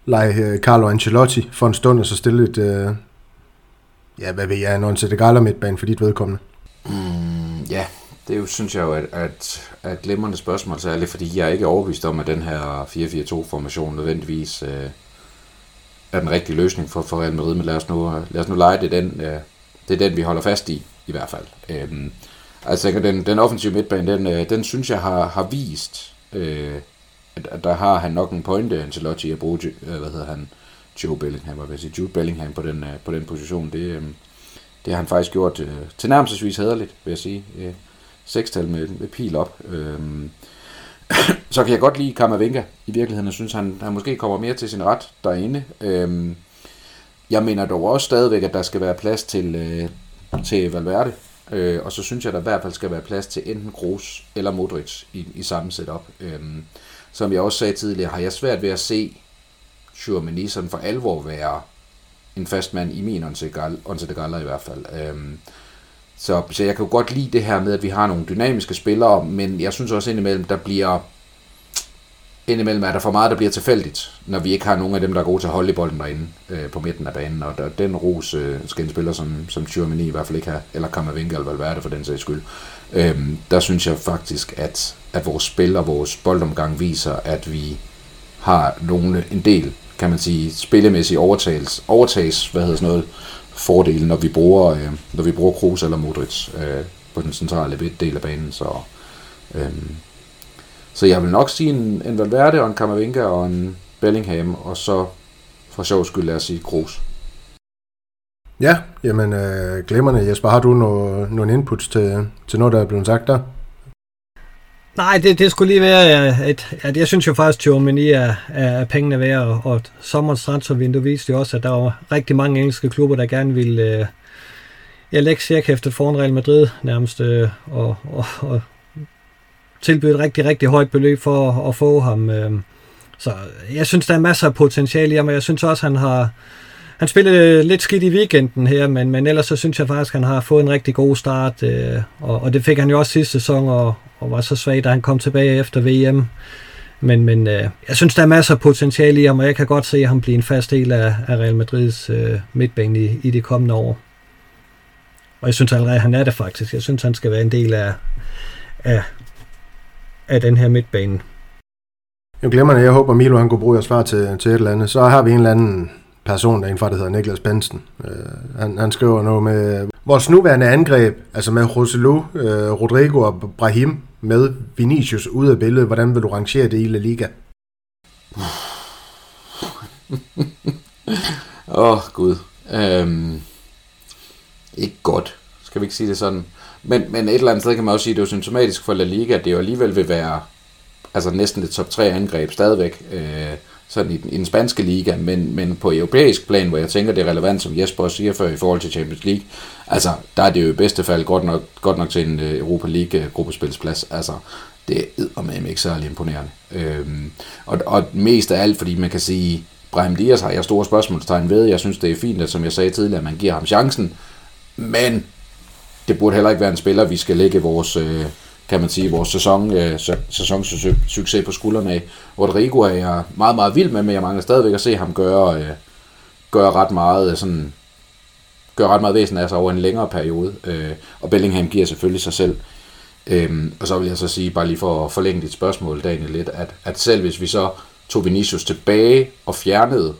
lege øh, Carlo Ancelotti for en stund, og så stille et, øh, ja, hvad ved jeg, en Once Gala midtbane for dit vedkommende? Mm, ja, det er jo, synes jeg jo, at, at, at glimrende spørgsmål, særligt fordi jeg er ikke overbevist om, at den her 4-4-2-formation nødvendigvis øh, er den rigtige løsning for, for Real Madrid, men lad os nu, lad os nu lege det den, øh, det er den, vi holder fast i, i hvert fald. Øhm, altså, den, den offensive midtbane, den, øh, den synes jeg har, har vist, øh, at, at der har han nok en pointe, Ancelotti, at bruge, øh, hvad hedder han, Joe Bellingham, hvad sige, Jude Bellingham på den, øh, på den position. Det, øh, det har han faktisk gjort øh, tilnærmelsesvis hederligt, vil jeg sige. Øh, sekstal med, med pil op. Øh, så kan jeg godt lide Kammervenka i virkeligheden. Jeg synes, han, han måske kommer mere til sin ret derinde. Øh, jeg mener dog også stadigvæk, at der skal være plads til, øh, til Valverde, øh, og så synes jeg, at der i hvert fald skal være plads til enten Kroos eller Modric i, i samme setup. Øh, som jeg også sagde tidligere, har jeg svært ved at se Tchouameni sådan for alvor være en fast mand i min Once de Gala i hvert fald. Øh, så, så jeg kan jo godt lide det her med, at vi har nogle dynamiske spillere, men jeg synes også indimellem, der bliver indimellem er der for meget, der bliver tilfældigt, når vi ikke har nogen af dem, der er gode til at holde i bolden derinde øh, på midten af banen. Og der, den ros øh, skal en spiller som, som Tchouameni i hvert fald ikke have, eller Kammervinke eller Valverde for den sags skyld. Øhm, der synes jeg faktisk, at, at vores spil og vores boldomgang viser, at vi har nogle, en del, kan man sige, spillemæssigt overtages, overtages hvad hedder sådan noget, fordele, når vi bruger, øh, når vi bruger Kroos eller Modric øh, på den centrale del af banen. Så, øh, så jeg vil nok sige en, en Valverde og en Kammervinka og en Bellingham, og så for sjov skyld lad os sige Kroos. Ja, jamen øh, glemrende Jesper, har du no, nogle inputs til, til noget, der er blevet sagt der? Nej, det, det skulle lige være, at, at jeg synes jo faktisk, at Tjomini er, er pengene værd, og, og sommerens transfervindue viste jo også, at der var rigtig mange engelske klubber, der gerne ville øh, jeg lægge cirka efter foran Real Madrid nærmest, øh, og, og, og tilbyde et rigtig, rigtig højt beløb for at, at få ham. Øh. Så jeg synes, der er masser af potentiale i ham, og jeg synes også, han har... Han spillede lidt skidt i weekenden her, men, men ellers så synes jeg faktisk, at han har fået en rigtig god start, øh, og, og det fik han jo også sidste sæson, og, og var så svag, da han kom tilbage efter VM. Men, men øh, jeg synes, der er masser af potentiale i ham, og jeg kan godt se ham blive en fast del af, af Real Madrids øh, midtbane i, i de kommende år. Og jeg synes allerede, at han er det faktisk. Jeg synes, han skal være en del af, af af den her midtbane. Jeg glemmer det. Jeg håber, Milo han kunne bruge jeres svar til, til et eller andet. Så har vi en eller anden person derinde der hedder Niklas Bensen. Uh, han, han skriver noget med vores nuværende angreb, altså med Roselu, uh, Rodrigo og Brahim med Vinicius ude af billedet. Hvordan vil du rangere det i La Liga? Åh, oh, Gud. Um, ikke godt. Skal vi ikke sige det sådan? Men, men et eller andet sted kan man også sige, at det er jo symptomatisk for La Liga, at det jo alligevel vil være altså næsten et top 3 angreb stadigvæk, øh, sådan i den, i den spanske liga, men, men på europæisk plan, hvor jeg tænker, det er relevant, som Jesper også siger før, i forhold til Champions League, altså, der er det jo i bedste fald godt nok, godt nok til en øh, Europa League-gruppespilsplads, øh, altså, det er med ikke særlig imponerende. Øhm, og, og mest af alt, fordi man kan sige, Brahim Dias har jeg store spørgsmålstegn ved, jeg synes, det er fint, at som jeg sagde tidligere, at man giver ham chancen, men det burde heller ikke være en spiller, vi skal lægge vores, øh, kan man sige, vores sæson, øh, sæsonsucces på skuldrene af. Rodrigo er jeg meget, meget vild med, men jeg mangler stadigvæk at se ham gøre, øh, gøre ret meget øh, sådan, gør ret meget væsen af sig over en længere periode. Øh, og Bellingham giver selvfølgelig sig selv. Øhm, og så vil jeg så sige, bare lige for at forlænge dit spørgsmål, Daniel, lidt, at, at selv hvis vi så tog Vinicius tilbage og fjernede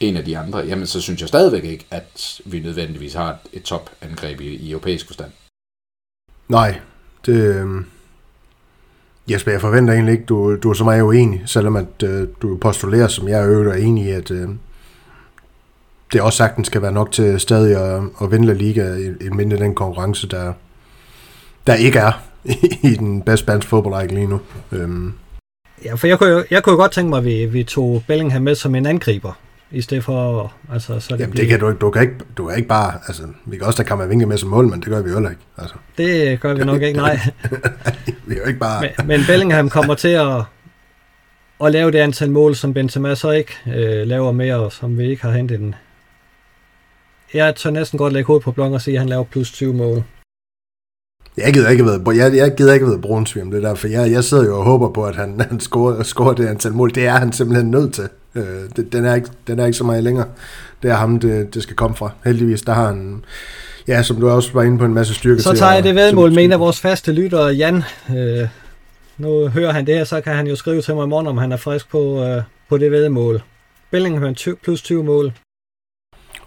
en af de andre, jamen så synes jeg stadigvæk ikke, at vi nødvendigvis har et, et topangreb i, i europæisk forstand. Nej, det... Øh... Jesper, jeg forventer egentlig ikke, du, du er så meget uenig, selvom at øh, du postulerer, som jeg er enig i, at øh, det også sagtens skal være nok til stadig at, at vinde La Liga, i, i mindre den konkurrence, der, der ikke er i den bedste spanske fodboldrække lige nu. Øhm. Ja, for jeg kunne, jo, jeg kunne jo godt tænke mig, at vi, vi tog Bellingham med som en angriber, i stedet for, altså, så det Jamen, bliver... det kan du ikke, du kan ikke, du kan ikke bare, altså, vi kan også tage Kammervinke med som mål, men det gør vi jo ikke, altså. Det gør vi nok ikke, nej. vi er jo ikke bare... Men, men Bellingham kommer til at, at lave det antal mål, som Benzema så ikke øh, laver mere, og som vi ikke har hentet den. Jeg tør næsten godt lægge hovedet på blok og sige, at han laver plus 20 mål. Jeg gider ikke ved, jeg, jeg gider ikke ved Brunsvig det der, for jeg, jeg sidder jo og håber på, at han, han scorer, scorer det antal mål. Det er han simpelthen nødt til. Øh, det, den, er ikke, den er ikke så meget længere. Det er ham, det, det skal komme fra. Heldigvis, der har han, ja, som du også var inde på, en masse styrke Så tager jeg det vedmål med en af vores faste lyttere, Jan. Øh, nu hører han det her, så kan han jo skrive til mig i morgen, om han er frisk på, øh, på det vedmål. Bellingham plus 20 mål.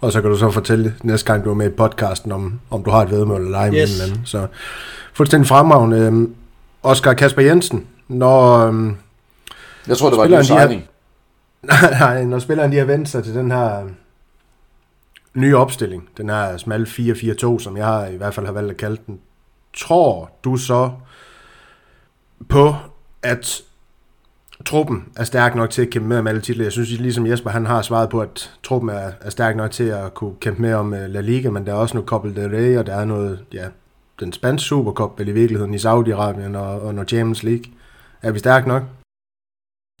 Og så kan du så fortælle næste gang, du er med i podcasten, om, om du har et vedmål eller ej yes. med en Så fuldstændig fremragende. Øhm, Oscar Kasper Jensen, når... Øhm, jeg tror, det var en signing. Nej, nej, når spilleren de har vendt sig til den her nye opstilling, den her smal 4-4-2, som jeg har, i hvert fald har valgt at kalde den, tror du så på, at truppen er stærk nok til at kæmpe med om alle titler. Jeg synes ligesom Jesper, han har svaret på, at truppen er, er stærk nok til at kunne kæmpe med om øh, La Liga, men der er også noget Copa del Rey, og der er noget, ja, den spanske Supercup, vel i virkeligheden i Saudi-Arabien og, og noget Champions League. Er vi stærk nok?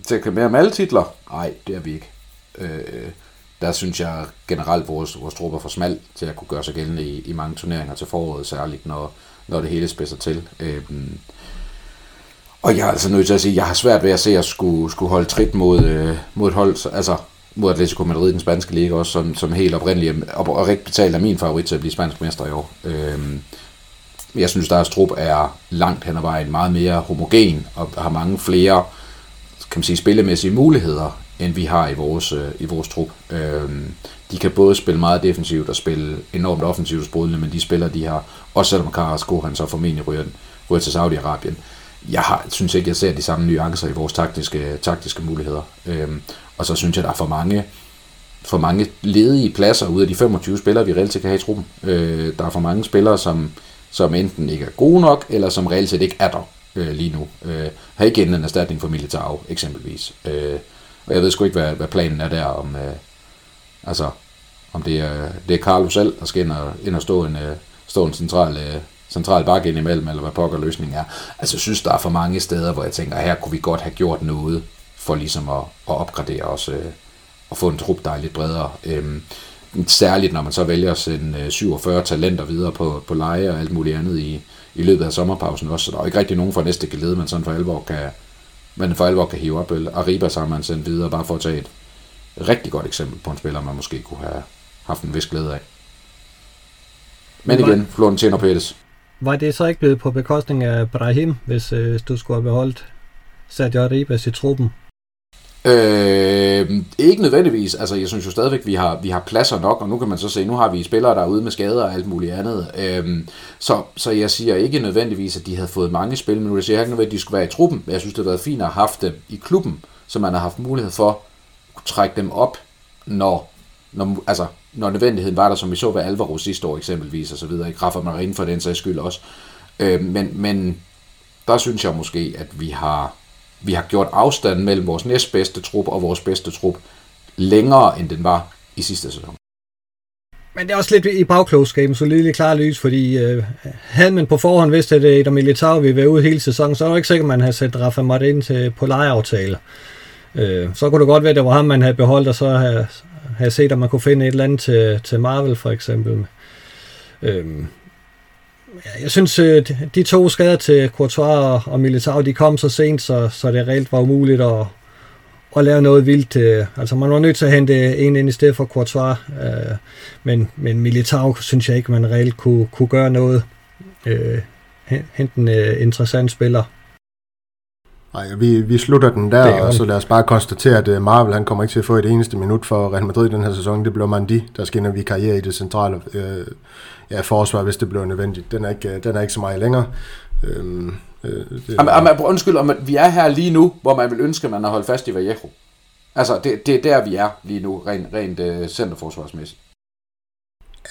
Til at kæmpe med om alle titler? Nej, det er vi ikke. Øh, der synes jeg generelt, vores, vores truppe er for smal til at kunne gøre sig gældende i, i mange turneringer til foråret, særligt når, når det hele spidser til. Øh, og jeg er altså nødt til at sige, at jeg har svært ved at se at skulle, skulle holde trit mod, øh, mod et hold, altså mod Atletico Madrid i den spanske liga også, som, som helt oprindeligt og, og rigtig betalt er min favorit til at blive spansk mester i år. Øhm, jeg synes, deres trup er langt hen ad vejen meget mere homogen og har mange flere kan man sige, spillemæssige muligheder, end vi har i vores, øh, i vores trup. Øhm, de kan både spille meget defensivt og spille enormt offensivt sprudlende, men de spiller, de har, også selvom Carrasco han så formentlig ryger, ryger til Saudi-Arabien, jeg har, synes ikke, jeg ser de samme nuancer i vores taktiske, taktiske muligheder. Øhm, og så synes jeg, der er for mange, for mange ledige pladser ud af de 25 spillere, vi reelt set kan have i truppen. Øh, der er for mange spillere, som, som enten ikke er gode nok, eller som reelt set ikke er der øh, lige nu. Øh, har ikke en erstatning for Militao, eksempelvis. Øh, og jeg ved sgu ikke, hvad, hvad planen er der, om, øh, altså, om det er, det er Carlo selv, der skal ind og, ind og stå en, øh, stå en central øh, central bakke ind imellem, eller hvad pokker løsningen er. Altså jeg synes, der er for mange steder, hvor jeg tænker, her kunne vi godt have gjort noget, for ligesom at, at opgradere os, øh, og få en trup, der er lidt bredere. Øhm, særligt når man så vælger at sende øh, 47 talenter videre på, på leje og alt muligt andet i, i løbet af sommerpausen også, så der er ikke rigtig nogen fra næste gelede, man sådan for alvor kan, man for alvor kan hive op. Arriba så har man sendt videre, bare for at tage et rigtig godt eksempel på en spiller, man måske kunne have haft en vis glæde af. Men igen, Florentino Pérez. Var det så ikke blevet på bekostning af Brahim, hvis øh, du skulle have beholdt Sergio Ribas i truppen? Øh, ikke nødvendigvis. Altså, jeg synes jo stadigvæk, vi har, vi har pladser nok, og nu kan man så se, nu har vi spillere, der er ude med skader og alt muligt andet. Øh, så, så jeg siger ikke nødvendigvis, at de havde fået mange spil, men nu siger jeg ikke nødvendigvis, at de skulle være i truppen. Men jeg synes, det har været fint at have haft dem i klubben, så man har haft mulighed for at trække dem op, når, når, altså, når nødvendigheden var der, som vi så ved Alvaro sidste år eksempelvis, og så videre, i Rafa Marin for den sags skyld også. Øh, men, men der synes jeg måske, at vi har, vi har gjort afstanden mellem vores næstbedste trup og vores bedste trup længere, end den var i sidste sæson. Men det er også lidt i bagklogskaben, så lidt klar lys, fordi øh, havde man på forhånd vidst, at Eder Militao ville være ude hele sæsonen, så er det ikke sikkert, at man havde sat Rafa Martin til, på lejeaftale. Øh, så kunne det godt være, at det var ham, man havde beholdt, og så havde, jeg set, at man kunne finde et eller andet til, til Marvel for eksempel. Øh, jeg synes, øh, de to skader til Courtois og Militao, de kom så sent, så, så det reelt var umuligt at, at lave noget vildt. Øh, altså man var nødt til at hente en ind i stedet for Courtois, øh, men, men Militao synes jeg ikke, man reelt kunne, kunne gøre noget. Øh, hente en øh, interessant spiller. Nej, vi, vi slutter den der, og så lad os bare konstatere, at Marvel han kommer ikke til at få et eneste minut for Real Madrid den her sæson. Det bliver Mandi, der skinner vi karriere i det centrale øh, ja, forsvar, hvis det bliver nødvendigt. Den er ikke, den er ikke så meget længere. Øhm, øh, det, jamen, jamen, undskyld, om, vi er her lige nu, hvor man vil ønske, at man har holdt fast i Vallejo. Altså, det, det er der, vi er lige nu, rent, rent uh, centerforsvarsmæssigt.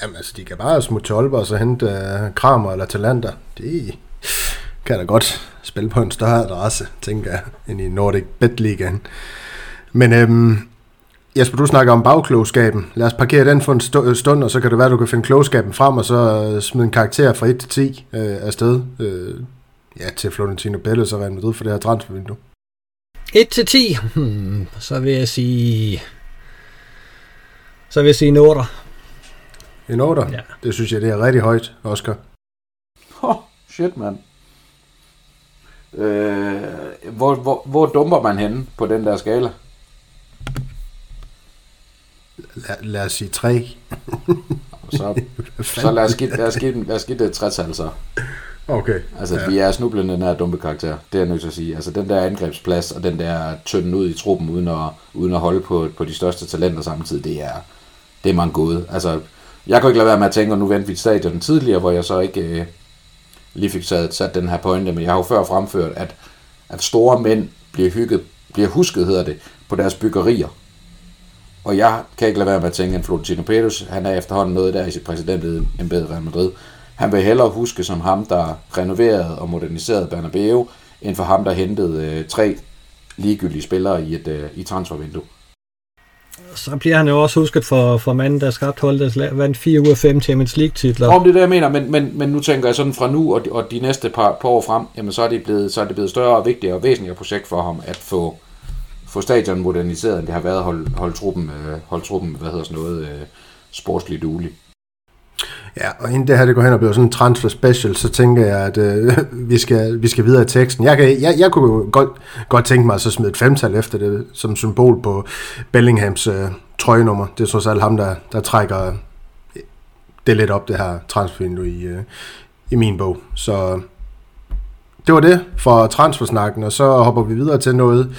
Jamen, altså, de kan bare smutte Aalborg og så hente uh, Kramer eller Talander. Det kan da godt spille på en større adresse, tænker jeg, end i Nordic Bet Ligaen. Men øhm, Jesper, du snakker om bagklogskaben. Lad os parkere den for en stund, og så kan det være, at du kan finde klogskaben frem, og så øh, smide en karakter fra 1 til 10 øh, afsted. Øh, ja, til Florentino Pérez og Real Madrid for det her transfervindue. 1 til 10? Hmm, så vil jeg sige... Så vil jeg sige en 8. En 8? Ja. Det synes jeg, det er rigtig højt, Oscar. Oh, shit, mand. Øh, hvor, hvor, hvor dumper man henne på den der skala? lad, lad os sige 3. så, så lad os give, lad os give, lad os give det 60 altså. Okay. Altså, ja. vi er snublende her dumpe karakter. Det er jeg nødt til at sige. Altså, den der angrebsplads og den der tynden ud i truppen, uden at, uden at holde på, på de største talenter samtidig, det er, det er mange gode. Altså, jeg kunne ikke lade være med at tænke, at nu vendte vi stadion tidligere, hvor jeg så ikke øh, lige fik sat, sat den her pointe, men jeg har jo før fremført, at, at store mænd bliver, hygget, bliver husket, hedder det, på deres byggerier. Og jeg kan ikke lade være med at tænke, at Florentino Pérez, han er efterhånden noget der i sit præsidentembede Real Madrid. Han vil hellere huske som ham, der renoverede og moderniserede Bernabeu, end for ham, der hentede øh, tre ligegyldige spillere i et øh, i transfervindue. Så bliver han jo også husket for, for manden, der skabte holdet, der vandt 4 ud af 5 Champions League-titler. Om det er det, jeg mener, men, men, men nu tænker jeg sådan fra nu og de, og de næste par, par år frem, jamen så er, det blevet, så er det blevet større og vigtigere og væsentligere projekt for ham at få, få stadion moderniseret, end det har været at holde, holde, truppen, øh, holde truppen, hvad hedder sådan noget, øh, sportsligt duelig. Ja, og inden det her det går hen og bliver sådan en transfer special, så tænker jeg, at øh, vi, skal, vi skal videre i teksten. Jeg, kan, jeg, jeg kunne godt, godt tænke mig at så smide et femtal efter det, som symbol på Bellinghams øh, trøjenummer. Det er så alt ham, der, der trækker det lidt op, det her transfervindue i, øh, i min bog. Så det var det for transfersnakken, og så hopper vi videre til noget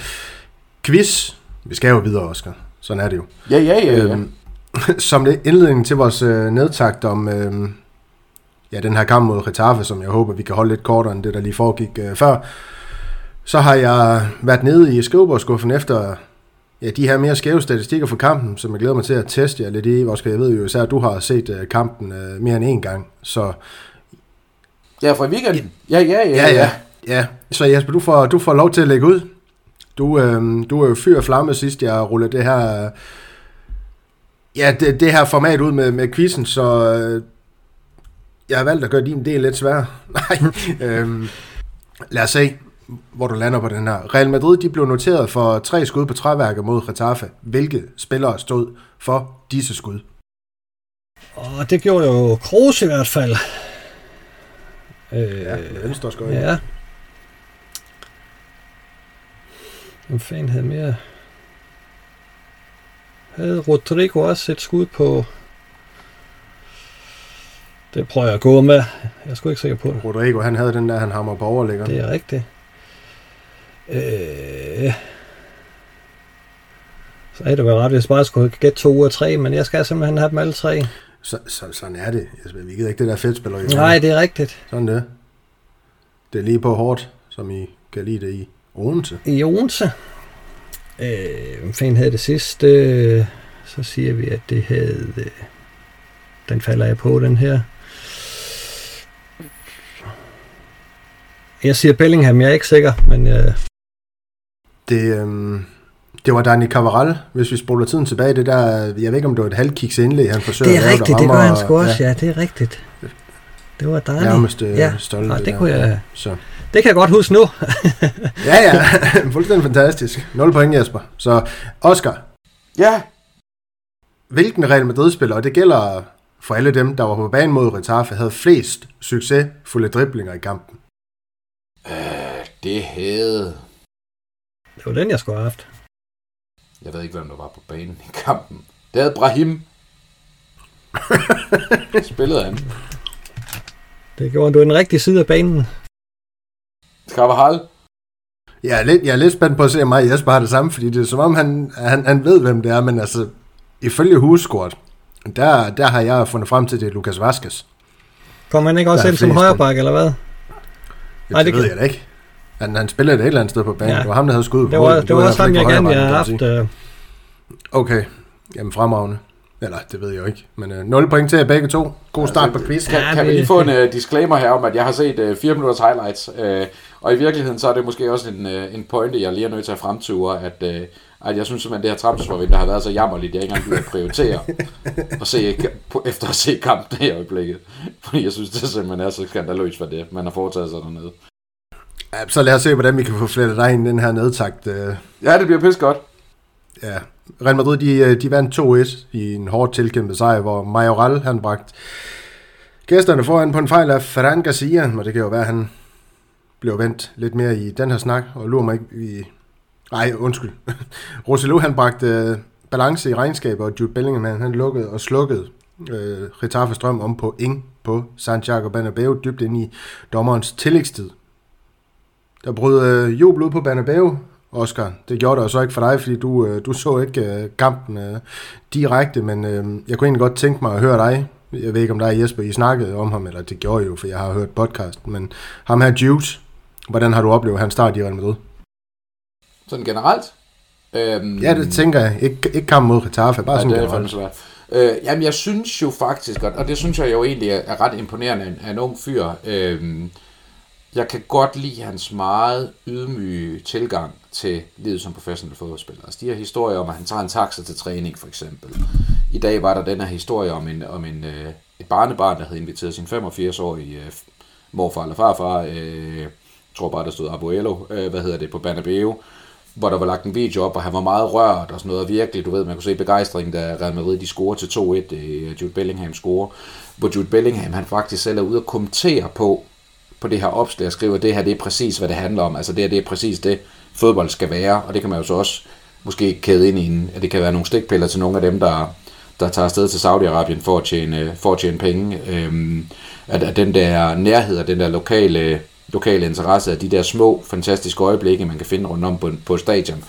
quiz. Vi skal jo videre, Oscar. Sådan er det jo. Ja, ja, ja. ja. Øhm, som indledning til vores øh, nedtagt om øh, ja, den her kamp mod Retaffe, som jeg håber, vi kan holde lidt kortere end det, der lige foregik øh, før, så har jeg været nede i skrivebordskuffen efter ja, de her mere skæve statistikker for kampen, som jeg glæder mig til at teste jer lidt i. Oscar, jeg ved jo især, at du har set øh, kampen øh, mere end en gang, så... Ja, fra weekenden. Ja, ja, ja. Ja, ja. ja. Så Jesper, du får, du får lov til at lægge ud. Du, øh, du er jo fyr og flamme sidst, jeg rullede det her... Ja, det, det her format ud med, med quizzen, så øh, jeg har valgt at gøre din del lidt sværere. Nej, øh, lad os se, hvor du lander på den her. Real Madrid de blev noteret for tre skud på træværket mod Getafe. Hvilke spillere stod for disse skud? Og det gjorde jo Kroos i hvert fald. Øh, ja, venstre skøjte. Ja, Hvem fanden havde mere? Havde Rodrigo også et skud på... Det prøver jeg at gå med. Jeg er sgu ikke sikker på det. Rodrigo, han havde den der, han hammer på overlægger. Det er rigtigt. Øh... Så er det vel ret, hvis jeg bare skulle gætte to ud af tre, men jeg skal simpelthen have dem alle tre. Så, så, sådan er det. Vi gider ikke det der fedtspiller. Nej, det er rigtigt. Sådan det. Det er lige på hårdt, som I kan lide det i. Odense. I Odense. Øh, hvem fanden havde det sidste? Så siger vi, at det havde... Øh, den falder jeg på, den her. Jeg siger Bellingham, jeg er ikke sikker, men... Øh... Det, øhm, det var Dani Cavaral, hvis vi spoler tiden tilbage. Det der, jeg ved ikke, om det var et halvkiks indlæg, han forsøger Det er at lave, rigtigt, der det gør han sgu også, ja. ja, det er rigtigt. Det var Dani. Nærmest øh, Ja, stolte. og det der. kunne jeg- Så. Det kan jeg godt huske nu. Ja, ja, fuldstændig fantastisk. 0 point, Jesper. Så Oscar, Ja, hvilken Real Madrid-spiller, og det gælder for alle dem, der var på banen mod Retaffe, havde flest succesfulde driblinger i kampen? øh, det havde... Det var den, jeg skulle have haft. Jeg ved ikke, hvem der var på banen i kampen. Det havde Brahim. Spillede han. Det gjorde du i den rigtige side af banen. Carvajal. Jeg er lidt, jeg er lidt spændt på at se, om mig Jesper har det samme, fordi det er som om, han, han, han ved, hvem det er, men altså, ifølge huskort, der, der har jeg fundet frem til, det er Lucas Vazquez. Kom han ikke også ind som flest, højre bak, eller hvad? Det, Nej, det, det ved kan- jeg da ikke. Han, han spiller et eller andet sted på banen. Ja. Ja. Det var ham, der havde skud på Det var, det var også ham, jeg gerne ville have højre haft. Øh, Okay. Jamen fremragende. Eller, det ved jeg jo ikke. Men øh, 0 point til jer begge to. God start på quiz. Kan, kan vi lige få en uh, disclaimer her om, at jeg har set uh, 4 minutters highlights, uh, og i virkeligheden så er det måske også en, uh, en pointe, jeg lige er nødt til at fremture, at, uh, at jeg synes simpelthen, det her transfervindue har været så jammerligt, jeg ikke engang gider prioritere at se, efter at se kampen i øjeblikket. Fordi jeg synes, det simpelthen er så skandaløst, hvad det man har foretaget sig dernede. Ja, så lad os se, hvordan vi kan få flettet dig ind i den her nedtagt. Øh, Ja, det bliver pisse godt. ja. Real Madrid, de, øh, de vandt 2-1 i en hårdt tilkæmpet sejr, hvor Majoral, han bragt gæsterne foran på en fejl af Ferran Garcia, og det kan jo være, at han blev vendt lidt mere i den her snak, og lurer mig ikke i... Nej, undskyld. Roselu, han bragte øh, balance i regnskabet, og Jude Bellingham, han, han lukkede og slukkede øh, Retafes drøm om på ing på Santiago Bernabeu, dybt ind i dommerens tillægstid. Der brød øh, jubel ud på Bernabeu, Oscar. Det gjorde det så ikke for dig, fordi du, øh, du så ikke øh, kampen øh, direkte, men jeg kunne egentlig godt tænke mig at høre dig. Jeg ved ikke, om dig og Jesper, I snakkede om ham, eller det gjorde I jo, for jeg har hørt podcasten, men ham her Jude, hvordan har du oplevet hans start i Real Madrid? Sådan generelt. Øhm, Ja, det tænker jeg. Ikke, ikke kampen mod Getafe, bare Ja, sådan det er generelt. svært. Øh, jamen, jeg synes jo faktisk, og det synes jeg jo egentlig er, er ret imponerende af en, af en ung fyr. Øh, jeg kan godt lide hans meget ydmyge tilgang til livet som professionel fodboldspiller. Altså de her historier om, at han tager en taxa til træning, for eksempel. I dag var der den her historie om, en, om en, øh, et barnebarn, der havde inviteret sin 85-årige øh, morfar eller farfar, øh, jeg tror bare, der stod Abuelo, øh, hvad hedder det, på Banabeo, hvor der var lagt en video op, og han var meget rørt og sådan noget, og virkelig, du ved, man kunne se begejstringen, da Real Madrid de scorer til 2-1, øh, Jude Bellingham scorer, hvor Jude Bellingham, han faktisk selv er ude og kommentere på, på det her opslag, og skriver, det her, det er præcis, hvad det handler om, altså det her, det er præcis det, fodbold skal være, og det kan man jo så også måske kæde ind i en, at det kan være nogle stikpiller til nogle af dem, der, der tager afsted til Saudi-Arabien for at tjene, for at tjene penge, øhm, at, at den der nærhed og den der lokale, lokale interesse af de der små, fantastiske øjeblikke, man kan finde rundt om på, på stadion.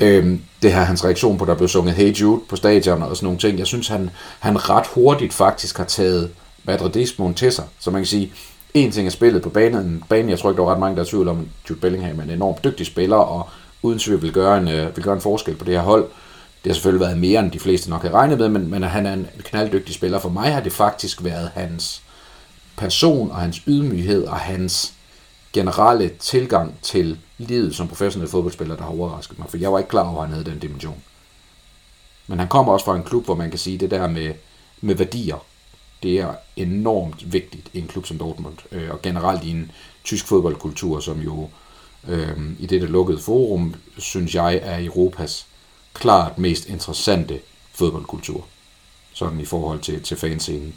Øhm, det her hans reaktion på, der blev sunget Hey Jude på stadion og sådan nogle ting. Jeg synes, han, han ret hurtigt faktisk har taget madridismen til sig. Så man kan sige, en ting er spillet på banen. banen jeg tror ikke, der var ret mange, der er tvivl om, at Jude Bellingham er en enormt dygtig spiller, og uden tvivl vil gøre en, øh, vil gøre en forskel på det her hold. Det har selvfølgelig været mere, end de fleste nok havde regnet med, men, men han er en knalddygtig spiller. For mig har det faktisk været hans person og hans ydmyghed og hans generelle tilgang til livet som professionel fodboldspiller, der har overrasket mig, for jeg var ikke klar over, at han havde den dimension. Men han kommer også fra en klub, hvor man kan sige, det der med, med værdier, det er enormt vigtigt i en klub som Dortmund, øh, og generelt i en tysk fodboldkultur, som jo øh, i dette lukkede forum, synes jeg, er Europas klart mest interessante fodboldkultur, sådan i forhold til, til fanscenen.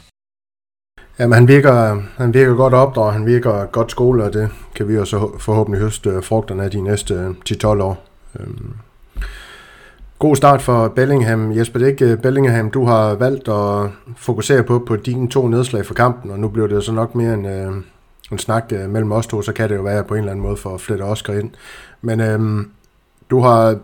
Jamen, han virker, han virker godt opdraget, han virker godt skole, og det kan vi jo så forhåbentlig høste øh, frugterne af de næste øh, 10-12 år. Øhm. God start for Bellingham. Jesper, det er ikke øh, Bellingham, du har valgt at fokusere på på dine to nedslag for kampen, og nu bliver det så nok mere en, øh, en snak øh, mellem os to, så kan det jo være, at jeg på en eller anden måde for at flette Oscar ind. Men øh, du har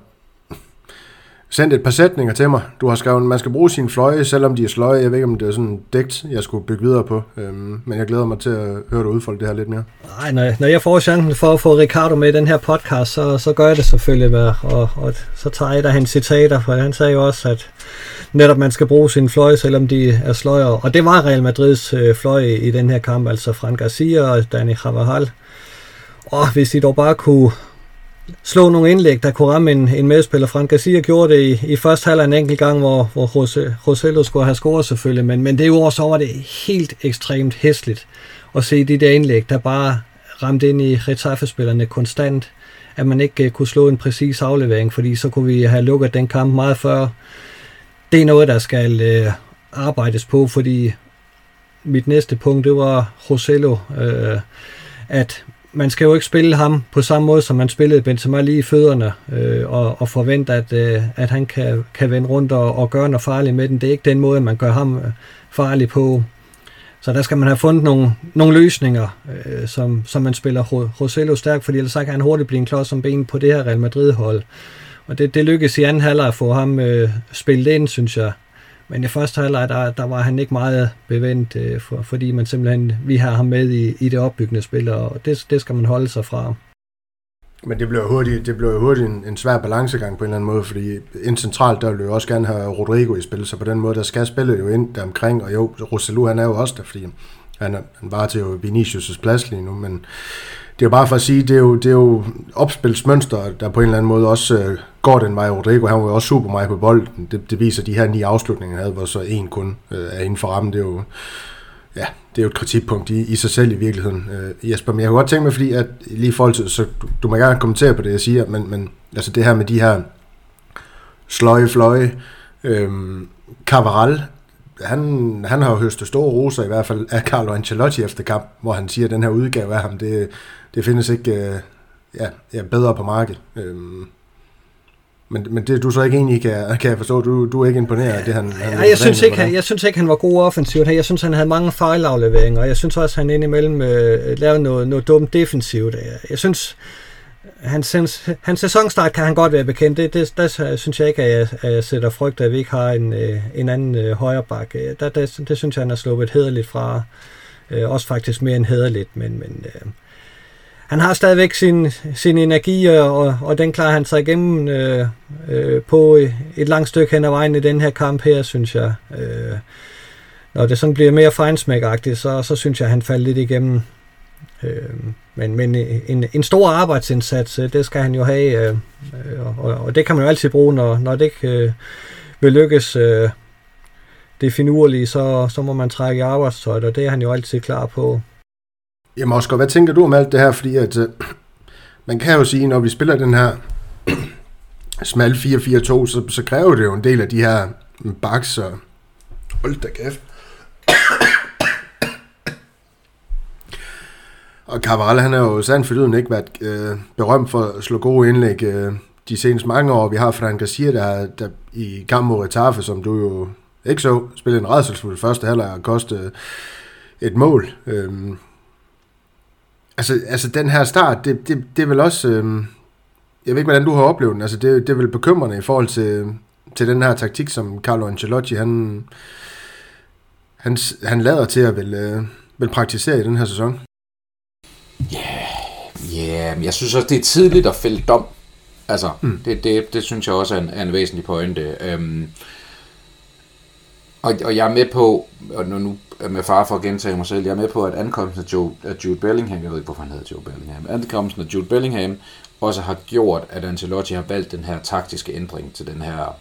sendt et par sætninger til mig. Du har skrevet, at man skal bruge sine fløje, selvom de er sløje. Jeg ved ikke, om det er sådan digt, jeg skulle bygge videre på. Øhm, men jeg glæder mig til at høre dig udfolde det her lidt mere. Nej, når, når jeg får chancen for at få Ricardo med i den her podcast, så, så gør jeg det selvfølgelig, med, og, og så tager jeg et af hans citater, for han sagde jo også, at netop man skal bruge sine fløje, selvom de er sløjer. Og det var Real Madrids øh, fløje i den her kamp, altså Fran Garcia og Dani Carvajal. Og hvis de dog bare kunne slå nogle indlæg, der kunne ramme en, en medspiller. Frank Garcia gjorde det i, i første halvleg en enkelt gang, hvor, hvor Jose, Rosello skulle have scoret selvfølgelig, men, men det år så var det helt ekstremt hæsligt at se de der indlæg, der bare ramte ind i Retafe-spillerne konstant, at man ikke uh, kunne slå en præcis aflevering, fordi så kunne vi have lukket den kamp meget før. Det er noget, der skal uh, arbejdes på, fordi mit næste punkt, det var Rosello, uh, øh, at man skal jo ikke spille ham på samme måde, som man spillede Benzema lige i fødderne, øh, og, og forvente, at, øh, at han kan, kan vende rundt og, og gøre noget farligt med den. Det er ikke den måde, man gør ham øh, farlig på. Så der skal man have fundet nogle, nogle løsninger, øh, som, som man spiller Rosello stærk, fordi ellers så kan han hurtigt blive en klods som ben på det her Real Madrid-hold. Og det, det lykkedes i anden halvleg at få ham øh, spillet ind, synes jeg. Men i første halvleg, der, der var han ikke meget bevendt, øh, for, fordi man simpelthen, vi har ham med i, i det opbyggende spil, og det, det skal man holde sig fra. Men det blev hurtigt, det blev hurtigt en, en svær balancegang på en eller anden måde, fordi ind centralt, der vil jo også gerne have Rodrigo i spil, så på den måde, der skal spille jo ind der omkring, og jo, Roselu, han er jo også der, fordi han, er, han var til jo Vinicius' plads lige nu, men det er jo bare for at sige, det er jo, det er jo opspilsmønster, der på en eller anden måde også øh, går den vej. Rodrigo, han var jo også super meget på bolden. Det, det viser de her ni afslutninger, han havde, hvor så en kun øh, er inden for rammen. Det er jo, ja, det er jo et kritikpunkt i, i sig selv i virkeligheden. Øh, Jesper, men jeg kunne godt tænke mig, fordi at lige i forhold til, så du, du må gerne kommentere på det, jeg siger, men, men altså det her med de her sløje fløje, øh, Cavaral, han, han har jo høstet store roser i hvert fald af Carlo Ancelotti efter kamp, hvor han siger, at den her udgave af ham, det, det findes ikke øh, ja, ja, bedre på markedet. Øh, men, men det du så ikke egentlig kan, kan jeg forstå, du, du er ikke imponeret af det, han... han ja, jeg, synes ikke, han, jeg synes ikke, han var god offensivt. Jeg synes, han havde mange fejlafleveringer, og jeg synes også, han indimellem øh, lavede noget, noget dumt defensivt. Jeg synes, hans, hans, hans sæsonstart kan han godt være bekendt. Det, det, der synes jeg ikke, at jeg, at jeg sætter frygt, at vi ikke har en, øh, en anden øh, højre bak. Øh, der, der, det synes jeg, han har sluppet hederligt fra. Øh, også faktisk mere end hederligt, men, men øh, han har stadigvæk sin, sin energi, og, og den klarer han sig igennem øh, øh, på et langt stykke hen ad vejen i den her kamp her, synes jeg. Øh, når det sådan bliver mere fejnsmækagtigt, så, så synes jeg, at han falder lidt igennem. Øh, men men øh, en, en stor arbejdsindsats, øh, det skal han jo have, øh, øh og, og det kan man jo altid bruge, når, når det ikke øh, vil lykkes øh, det finurlige, så, så må man trække i arbejdstøjet, og det er han jo altid klar på. Jamen Oscar, hvad tænker du om alt det her? Fordi at, øh, man kan jo sige, når vi spiller den her smal 4-4-2, så, så kræver det jo en del af de her mm, baks og... Hold da kæft. Og Cabral, han er jo sandt for ikke været øh, berømt for at slå gode indlæg øh, de seneste mange år. Vi har Frank Garcia, der, der i kamp mod Retaffe, som du jo ikke så, spillede en redselsfuld første halvleg og kostede øh, et mål. Øh, Altså, altså den her start, det, det, det er vel også... Øh, jeg ved ikke, hvordan du har oplevet den. Altså, det, det er vel bekymrende i forhold til, til den her taktik, som Carlo Ancelotti, han, han, han lader til at vil, øh, vil praktisere i den her sæson. Yeah, jeg synes også, det er tidligt at fælde dom. Altså, mm. det, det, det synes jeg også er en, er en væsentlig pointe. Um, og, og jeg er med på, og nu med far for at gentage mig selv, jeg er med på, at ankomsten af, Joe, af Jude Bellingham, jeg ved ikke, hvorfor han hedder Jude Bellingham, ankomsten af Jude Bellingham også har gjort, at Ancelotti har valgt den her taktiske ændring til den her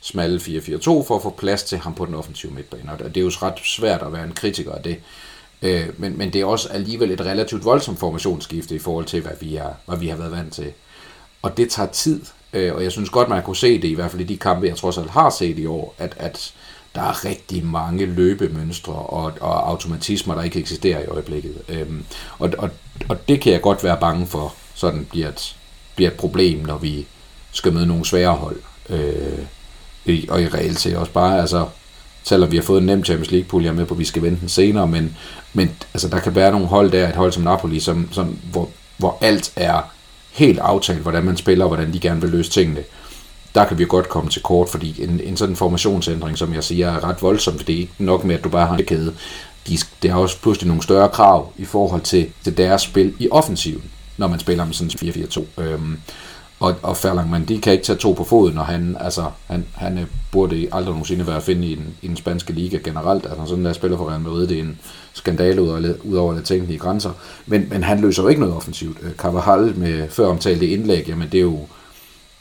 smalle 4-4-2 for at få plads til ham på den offensive midtbane. Og det er jo ret svært at være en kritiker af det. Øh, men, men det er også alligevel et relativt voldsomt formationsskifte i forhold til, hvad vi, er, hvad vi har været vant til. Og det tager tid, øh, og jeg synes godt, man kunne se det, i hvert fald i de kampe, jeg trods alt har set i år, at, at der er rigtig mange løbemønstre og, og automatismer, der ikke eksisterer i øjeblikket. Øhm, og, og, og det kan jeg godt være bange for, sådan bliver et, bliver et problem, når vi skal møde nogle svære hold. Øh, og i reelt set også bare, altså, selvom vi har fået en nem Champions League-pulje, jeg er med på, at vi skal vente den senere, men, men altså, der kan være nogle hold der, et hold som Napoli, som, som, hvor, hvor alt er helt aftalt, hvordan man spiller, og hvordan de gerne vil løse tingene der kan vi godt komme til kort, fordi en, en sådan formationsændring, som jeg siger, er ret voldsom, for det er ikke nok med, at du bare har en kæde. De, det har også pludselig nogle større krav i forhold til, til deres spil i offensiven, når man spiller med sådan 4-4-2. Øhm, Og, og Ferlang de kan ikke tage to på foden, og han, altså, han, han øh, burde aldrig nogensinde være at finde i den, i den spanske liga generelt. Altså sådan der spiller for Real Madrid, det er en skandale ud over, ud over tænkelige grænser. Men, men han løser jo ikke noget offensivt. Øh, Carvajal med før omtalte indlæg, jamen det er jo,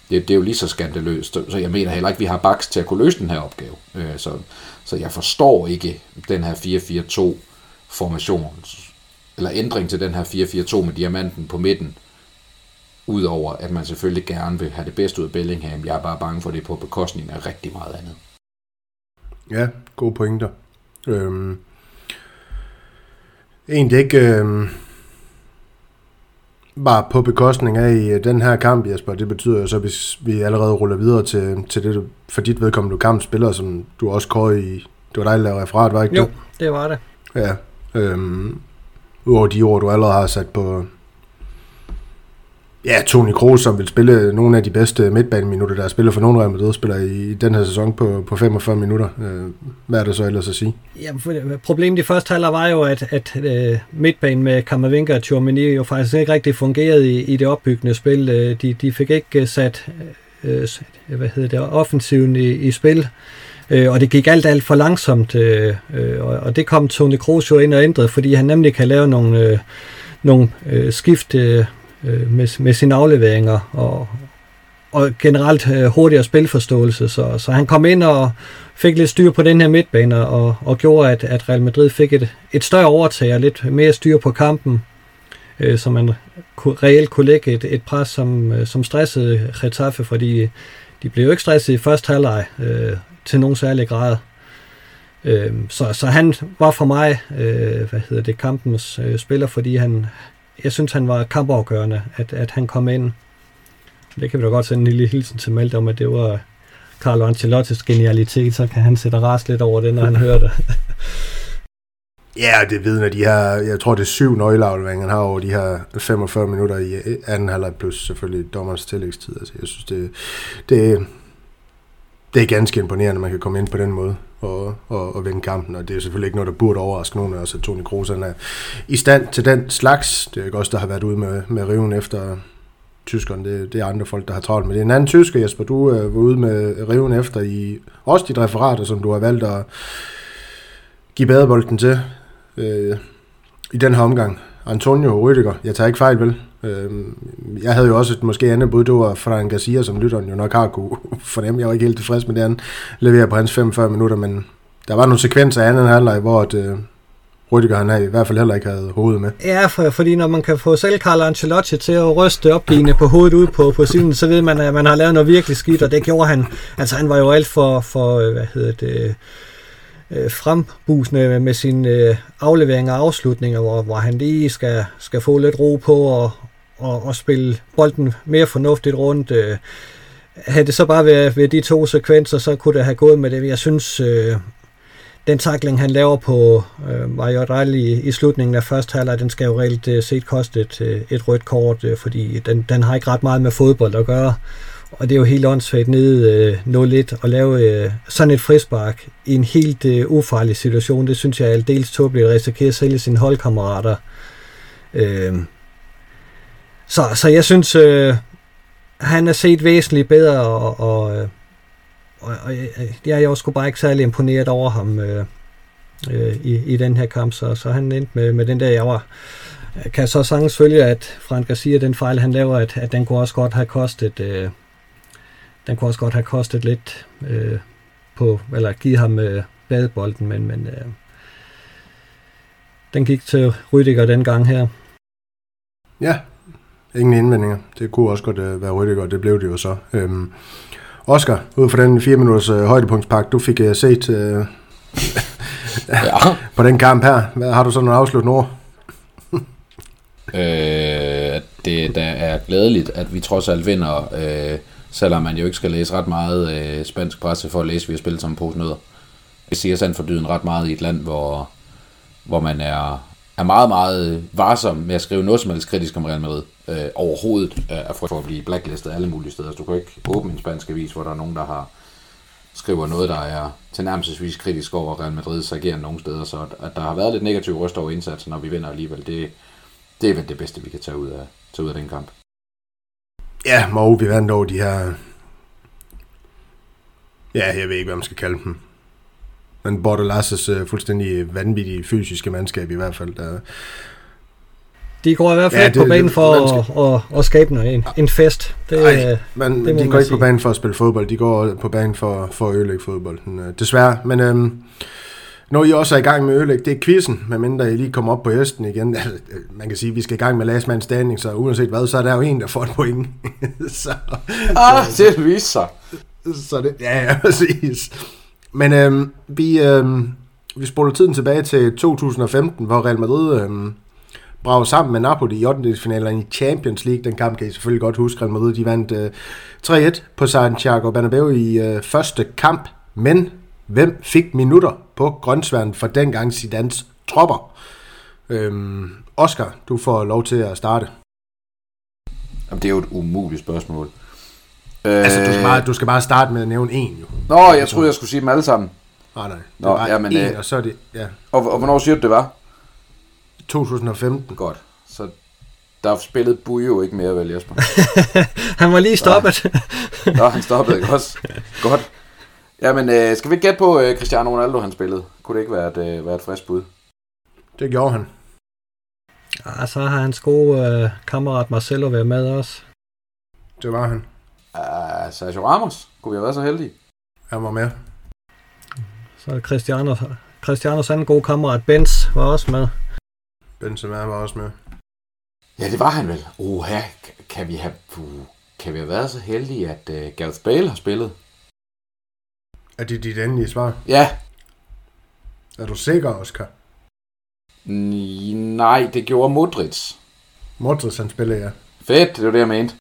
det, det er jo lige så skandaløst. Så jeg mener heller ikke, at vi har baks til at kunne løse den her opgave. Øh, så, så jeg forstår ikke den her 4-4-2 formation, eller ændring til den her 4-4-2 med diamanten på midten, Udover at man selvfølgelig gerne vil have det bedste ud af Bellingham. Jeg er bare bange for det på bekostning af rigtig meget andet. Ja, gode pointer. Øhm, egentlig ikke øhm, bare på bekostning af i den her kamp, Jesper. Det betyder jo så, hvis vi allerede ruller videre til, til det, for dit vedkommende du kampspiller, som du også kårede i... Det var dig, der lavede referat, var ikke jo, det? Jo, det var det. Ja. Øhm, Udover de ord, du allerede har sat på, Ja, Toni Kroos, som vil spille nogle af de bedste midtbaneminutter, der er spillet for nogle Real Madrid-spillere i den her sæson på, på 45 minutter. Øh, hvad er det så ellers at sige? Ja, problemet i første halvleg var jo, at, at uh, midtbanen med Kammervinga og Tchouameni jo faktisk ikke rigtig fungerede i, i det opbyggende spil. Øh, de, de fik ikke sat uh, hvad hedder det, offensiven i, i spil. Uh, og det gik alt, alt for langsomt, uh, uh, og det kom Toni Kroos jo ind og ændrede, fordi han nemlig kan lave nogle, uh, nogle uh, skift uh, øh, med, med sine afleveringer og, og generelt øh, hurtigere spilforståelse. Så, så han kom ind og fik lidt styr på den her midtbane og, og gjorde, at, at Real Madrid fik et, et større overtag og lidt mere styr på kampen, øh, så man kunne, reelt kunne lægge et, et pres, som, øh, som stressede Getafe, fordi de blev jo ikke stresset i første halvleg øh, til nogen særlig grad. Øh, så, så han var for mig øh, hvad hedder det, kampens øh, spiller, fordi han, jeg synes, han var kampafgørende, at, at han kom ind. Det kan vi da godt sende en lille hilsen til Malte om, at det var Carlo Ancelottis genialitet, så kan han sætte ras lidt over det, når han hører det. Ja, det vidner de her, jeg tror det er syv nøgleafleveringer, han har over de her 45 minutter i anden halvleg, plus selvfølgelig dommerens tillægstid. Altså, jeg synes, det, det, det er ganske imponerende, at man kan komme ind på den måde og, og, og vinde kampen, og det er selvfølgelig ikke noget, der burde overraske nogen af os, at Toni Kroos er i stand til den slags. Det er ikke også der har været ude med, med riven efter tyskerne, det, det er andre folk, der har travlt med det. En anden tysker, Jesper, du øh, var ude med riven efter i også dit referater, som du har valgt at give badebolden til øh, i den her omgang. Antonio Rüdiger, jeg tager ikke fejl, vel? Øh, jeg havde jo også et måske andet bud, det var Frank Garcia, som lytteren jo nok har kunne fornemme. Jeg var ikke helt tilfreds med det, han leverer på hans 45 minutter, men der var nogle sekvenser af anden halvleg, hvor at, øh, Rüdiger han i hvert fald heller ikke havde hovedet med. Ja, for, fordi når man kan få selv Carlo Ancelotti til at ryste opgivende på hovedet ud på, på siden, så ved man, at man har lavet noget virkelig skidt, og det gjorde han. Altså han var jo alt for, for øh, hvad hedder det, øh, frembusende med sine øh, afleveringer og afslutninger, hvor, hvor han lige skal, skal få lidt ro på og, og, og spille bolden mere fornuftigt rundt. Øh, havde det så bare været ved de to sekvenser, så kunne det have gået med det. Jeg synes, øh, den takling, han laver på øh, Majorel i, i slutningen af første halvleg, den skal jo reelt øh, set koste et, øh, et rødt kort, øh, fordi den, den har ikke ret meget med fodbold at gøre. Og det er jo helt åndssvagt nede øh, 0-1 at lave øh, sådan et frispark i en helt øh, ufarlig situation. Det synes jeg er aldeles tåbeligt at risikere at sælge sine holdkammerater. Øh, så, så jeg synes, øh, han er set væsentligt bedre, og, og, øh, og, og, og jeg er jo sgu bare ikke særlig imponeret over ham øh, øh, i, i den her kamp, så, så han endte med, med den der, jeg var øh, kan så sagtens følge, at Frank Garcia, den fejl han laver, at, at den kunne også godt have kostet øh, den kunne også godt have kostet lidt øh, på, eller give ham øh, badebolden, men, men øh, den gik til Rydiger den gang her. Ja, ingen indvendinger. Det kunne også godt øh, være Rydiger, og det blev det jo så. Øhm, Oscar, ud fra den 4 minutters øh, højdepunktspakke, du fik øh, set øh, ja. på den kamp her. Hvad, har du så nogle afsluttende ord? øh, det der er glædeligt, at vi trods alt vinder øh, selvom man jo ikke skal læse ret meget øh, spansk presse for at læse, at vi har spillet som en pose nødder. Det siger sandt for dyden ret meget i et land, hvor, hvor man er, er meget, meget varsom med at skrive noget som helst kritisk om Real Madrid. Øh, overhovedet øh, for at blive blacklistet alle mulige steder. Så du kan ikke åbne en spansk avis, hvor der er nogen, der har skriver noget, der er tilnærmelsesvis kritisk over Real Madrids agerende nogle steder, så at, at der har været lidt negativ røst over indsatsen, når vi vinder alligevel, det, det er vel det bedste, vi kan tage ud af, tage ud af den kamp. Ja, må vi vandt over de her... Ja, jeg ved ikke, hvad man skal kalde dem. Men Borte Lasses uh, fuldstændig vanvittige fysiske mandskab i hvert fald. Der, De går i hvert fald Ja, det- på banen det- for at, at, at skabe noget, en, en fest. Det, Ej, øh, men det de man går ikke på banen for at spille fodbold, de går på banen for, for at ødelægge fodbolden, øh, desværre. Men øhm, når I også er i gang med at ødelægge, det er quizzen, medmindre I lige kommer op på hesten igen. Altså, øh, man kan sige, at vi skal i gang med last man standing, så uanset hvad, så er der jo en, der får et point. så, Ah, det viser sig. så det, ja, ja, præcis. Men øhm, vi, øhm, vi spoler tiden tilbage til 2015, hvor Real Madrid øhm, bragte sammen med Napoli i 8. finalen i Champions League. Den kamp kan I selvfølgelig godt huske. Real Madrid de vandt øh, 3-1 på Santiago Bernabeu i øh, første kamp. Men hvem fik minutter på grøntsværen for dengang Zidans tropper? Øhm, Oscar, du får lov til at starte. Jamen, det er jo et umuligt spørgsmål. Altså, du skal, bare, du skal bare starte med at nævne en, jo. Nå, jeg troede, jeg skulle sige dem alle sammen. Nej, nej. Det Nå, var jamen, en, øh, og så er det, ja, Og, og hvornår siger du, det var? 2015. Godt. Så der spillede Bujo ikke mere, vel, Jesper? han var lige stoppet. Nå, han stoppede ikke også. Godt. Jamen, øh, skal vi ikke gætte på øh, Cristiano Ronaldo, han spillede? Kunne det ikke være et, øh, være et frisk bud? Det gjorde han. ja, så har hans gode øh, kammerat Marcelo været med også. Det var han. Uh, Sergio Ramos. Kunne vi have været så heldige? Han var med. Så er Cristiano, Cristianos anden gode kammerat Benz var også med. Benzema var også med. Ja, det var han vel. Oha, kan vi have, kan vi have været så heldige, at uh, Gareth Bale har spillet? Er det dit endelige svar? Ja. Er du sikker, Oscar? N- nej, det gjorde Modric. Modric, han spiller, ja. Fedt, det var det, jeg mente.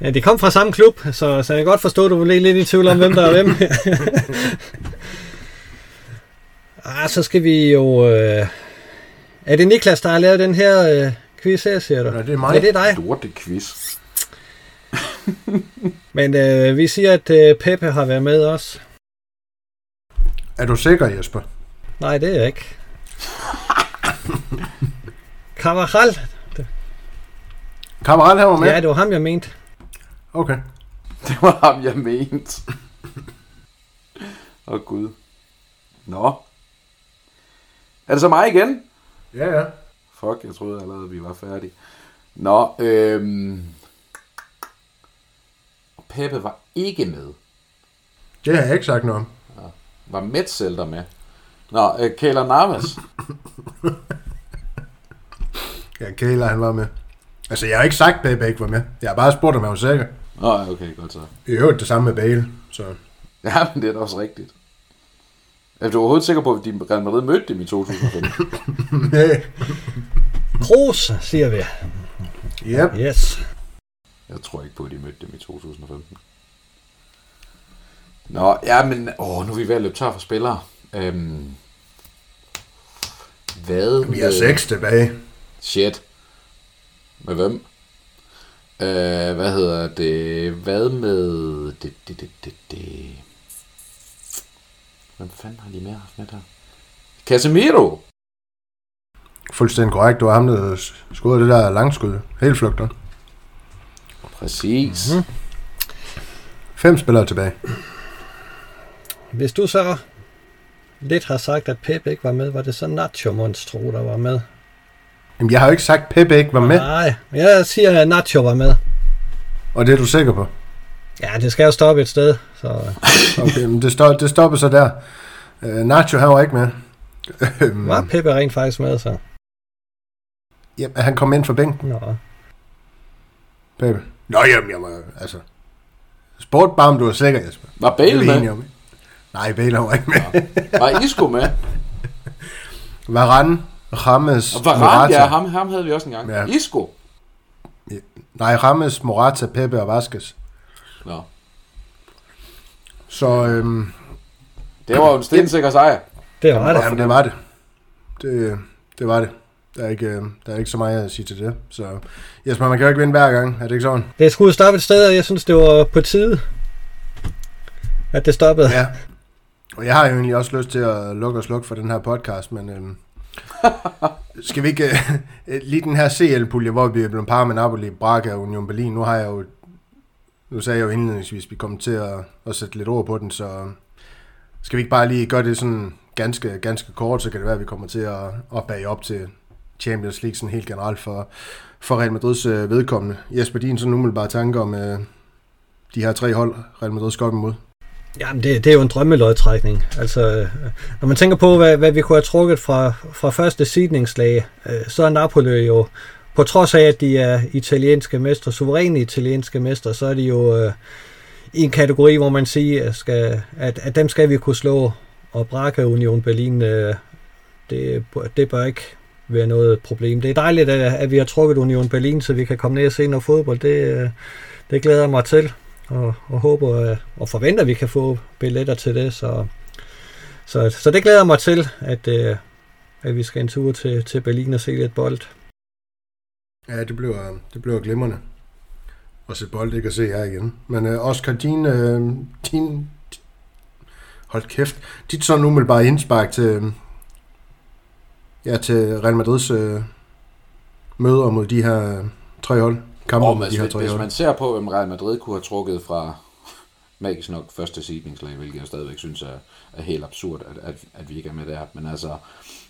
Ja, de kom fra samme klub, så, så jeg kan godt forstå, at du blev lidt i tvivl om, hvem der er hvem. ah, så skal vi jo... Øh... Er det Niklas, der har lavet den her øh, quiz her, siger du? Nej, det er mig. Ja, det er dig. Storte quiz. Men øh, vi siger, at øh, Peppe har været med også. Er du sikker, Jesper? Nej, det er jeg ikke. Carvajal. Kammerat, han var med? Ja, det var ham, jeg mente. Okay. Det var ham, jeg mente. Åh, oh, Gud. Nå. Er det så mig igen? Ja, ja. Fuck, jeg troede allerede, vi var færdige. Nå, øhm... Peppe var ikke med. Det har jeg ikke sagt noget om. Var Metzelder med? Nå, øh, Kæler Navas. Ja, Kæler, han var med. Altså, jeg har ikke sagt, at Pepe ikke var med. Jeg har bare spurgt, om han var sikker. Nå, okay, godt så. I øvrigt det samme med Bale, så... Ja, men det er da også rigtigt. Er du overhovedet sikker på, at de Real Madrid mødte dem i 2005? Nej. Kroos, siger vi. yep. Yes. Jeg tror ikke på, at de mødte dem i 2015. Nå, ja, men åh, nu er vi ved at løbe tør for spillere. Øhm, hvad? Vi har seks tilbage. Shit. Med hvem? Øh, hvad hedder det? Hvad med... Det, det, det, det, det. Hvem fanden har de mere haft med der? Casemiro! Fuldstændig korrekt. Du var ham, der skudde det der langskud. Helt flugter. Præcis. Mhm. Mm-hmm. Fem spillere tilbage. Hvis du så lidt har sagt, at Peppe ikke var med, var det så Nacho Monstro, der var med? Jamen, jeg har jo ikke sagt, at Pepe ikke var med. Nej, jeg siger, at Nacho var med. Og det er du sikker på? Ja, det skal jo stoppe et sted. Så Okay, men det, stop, det stopper så der. Uh, Nacho, han var ikke med. Øhm, var Peppe rent faktisk med, så. ja, han kom ind fra bænken, Nå. Pepe. Nå, jamen, jeg var, altså... Sport bare, om du er sikker, Jesper. Var Bale med? om. Nej, Bale var ikke med. Var Isco med? Varane, Rames, Og Varane, Morata. ja, ham, ham havde vi også engang. Ja. Ja. Isco? Nej, Rames, Morata, Pepe og Vasquez. Nå. Så øhm, Det var jo en stensikker sejr. Det var det. jamen, det var det. det. Det var det. Der er, ikke, øh, der er ikke så meget at sige til det. Så Jesper, man kan jo ikke vinde hver gang. Er det ikke sådan? Det skulle stoppe et sted, og jeg synes, det var på tide, at det stoppede. Ja. Og jeg har jo egentlig også lyst til at lukke og slukke for den her podcast, men øhm, skal vi ikke... Uh, lige den her CL-pulje, hvor vi er blevet par med Napoli, Braga og Union Berlin, nu har jeg jo... Nu sagde jeg jo indledningsvis, at vi kommer til at, at sætte lidt ord på den, så skal vi ikke bare lige gøre det sådan ganske, ganske kort, så kan det være, at vi kommer til at, at bage op til Champions League sådan helt generelt for, for Real Madrids øh, vedkommende. Jesper, din sådan umiddelbare tanker om øh, de her tre hold, Real Madrid skal op imod? Jamen, det, det er jo en drømmelodtrækning. Altså, øh, når man tænker på, hvad, hvad vi kunne have trukket fra, fra første sidningslag, øh, så er Napoli jo, på trods af, at de er italienske mestre, suveræne italienske mestre, så er de jo øh, i en kategori, hvor man siger, at, skal, at, at dem skal vi kunne slå, og Braga Union Berlin, øh, det, det bør ikke være noget problem. Det er dejligt, at, at vi har trukket Union Berlin, så vi kan komme ned og se noget fodbold. Det, øh, det glæder jeg mig til og, og håber øh, og forventer, at vi kan få billetter til det. Så, så, så det glæder mig til, at, øh, at vi skal en tur til, til Berlin og se lidt bold. Ja, det bliver, det bliver glimrende at se bold, ikke at se her igen. Men uh, Oscar, din, din, hold kæft, dit sådan umiddelbare indspark til, ja, til Real Madrids øh, møder mod de her tre hold kampe oh, de her tre Hvis man ser på, hvem Real Madrid kunne have trukket fra magisk nok første seedningslag, hvilket jeg stadigvæk synes er, er helt absurd, at, at, at vi ikke er med der. Men altså,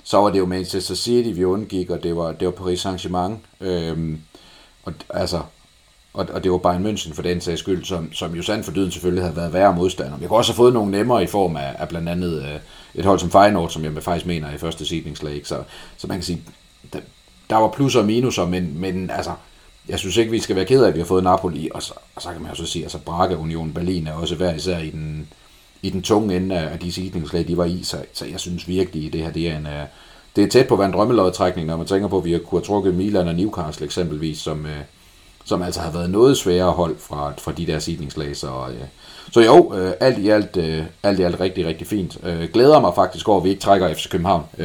så var det jo Manchester City, vi undgik, og det var, det var Paris Saint-Germain. Øhm, og, altså, og, og det var Bayern München for den sags skyld, som, som jo sandt for dyden selvfølgelig havde været værre modstander. Vi kunne også have fået nogle nemmere i form af, af blandt andet øh, et hold som Feyenoord, som jeg faktisk mener i første seedningslag. Så, så man kan sige, der, der var plusser og minuser, men, men altså, jeg synes ikke, vi skal være ked af, at vi har fået Napoli, og så, og så kan man jo så sige, altså Braga Union Berlin er også hver især i den, i den tunge ende af de sidningslag, de var i, så, så jeg synes virkelig, at det her det er en, øh, det er tæt på at være en drømmelodtrækning, når man tænker på, at vi kunne have trukket Milan og Newcastle eksempelvis, som, øh, som altså har været noget sværere hold fra, fra de der sidningslag, så, uh, så jo, alt i alt, alt i alt rigtig, rigtig fint. Glæder mig faktisk over, at vi ikke trækker FC København. Uh,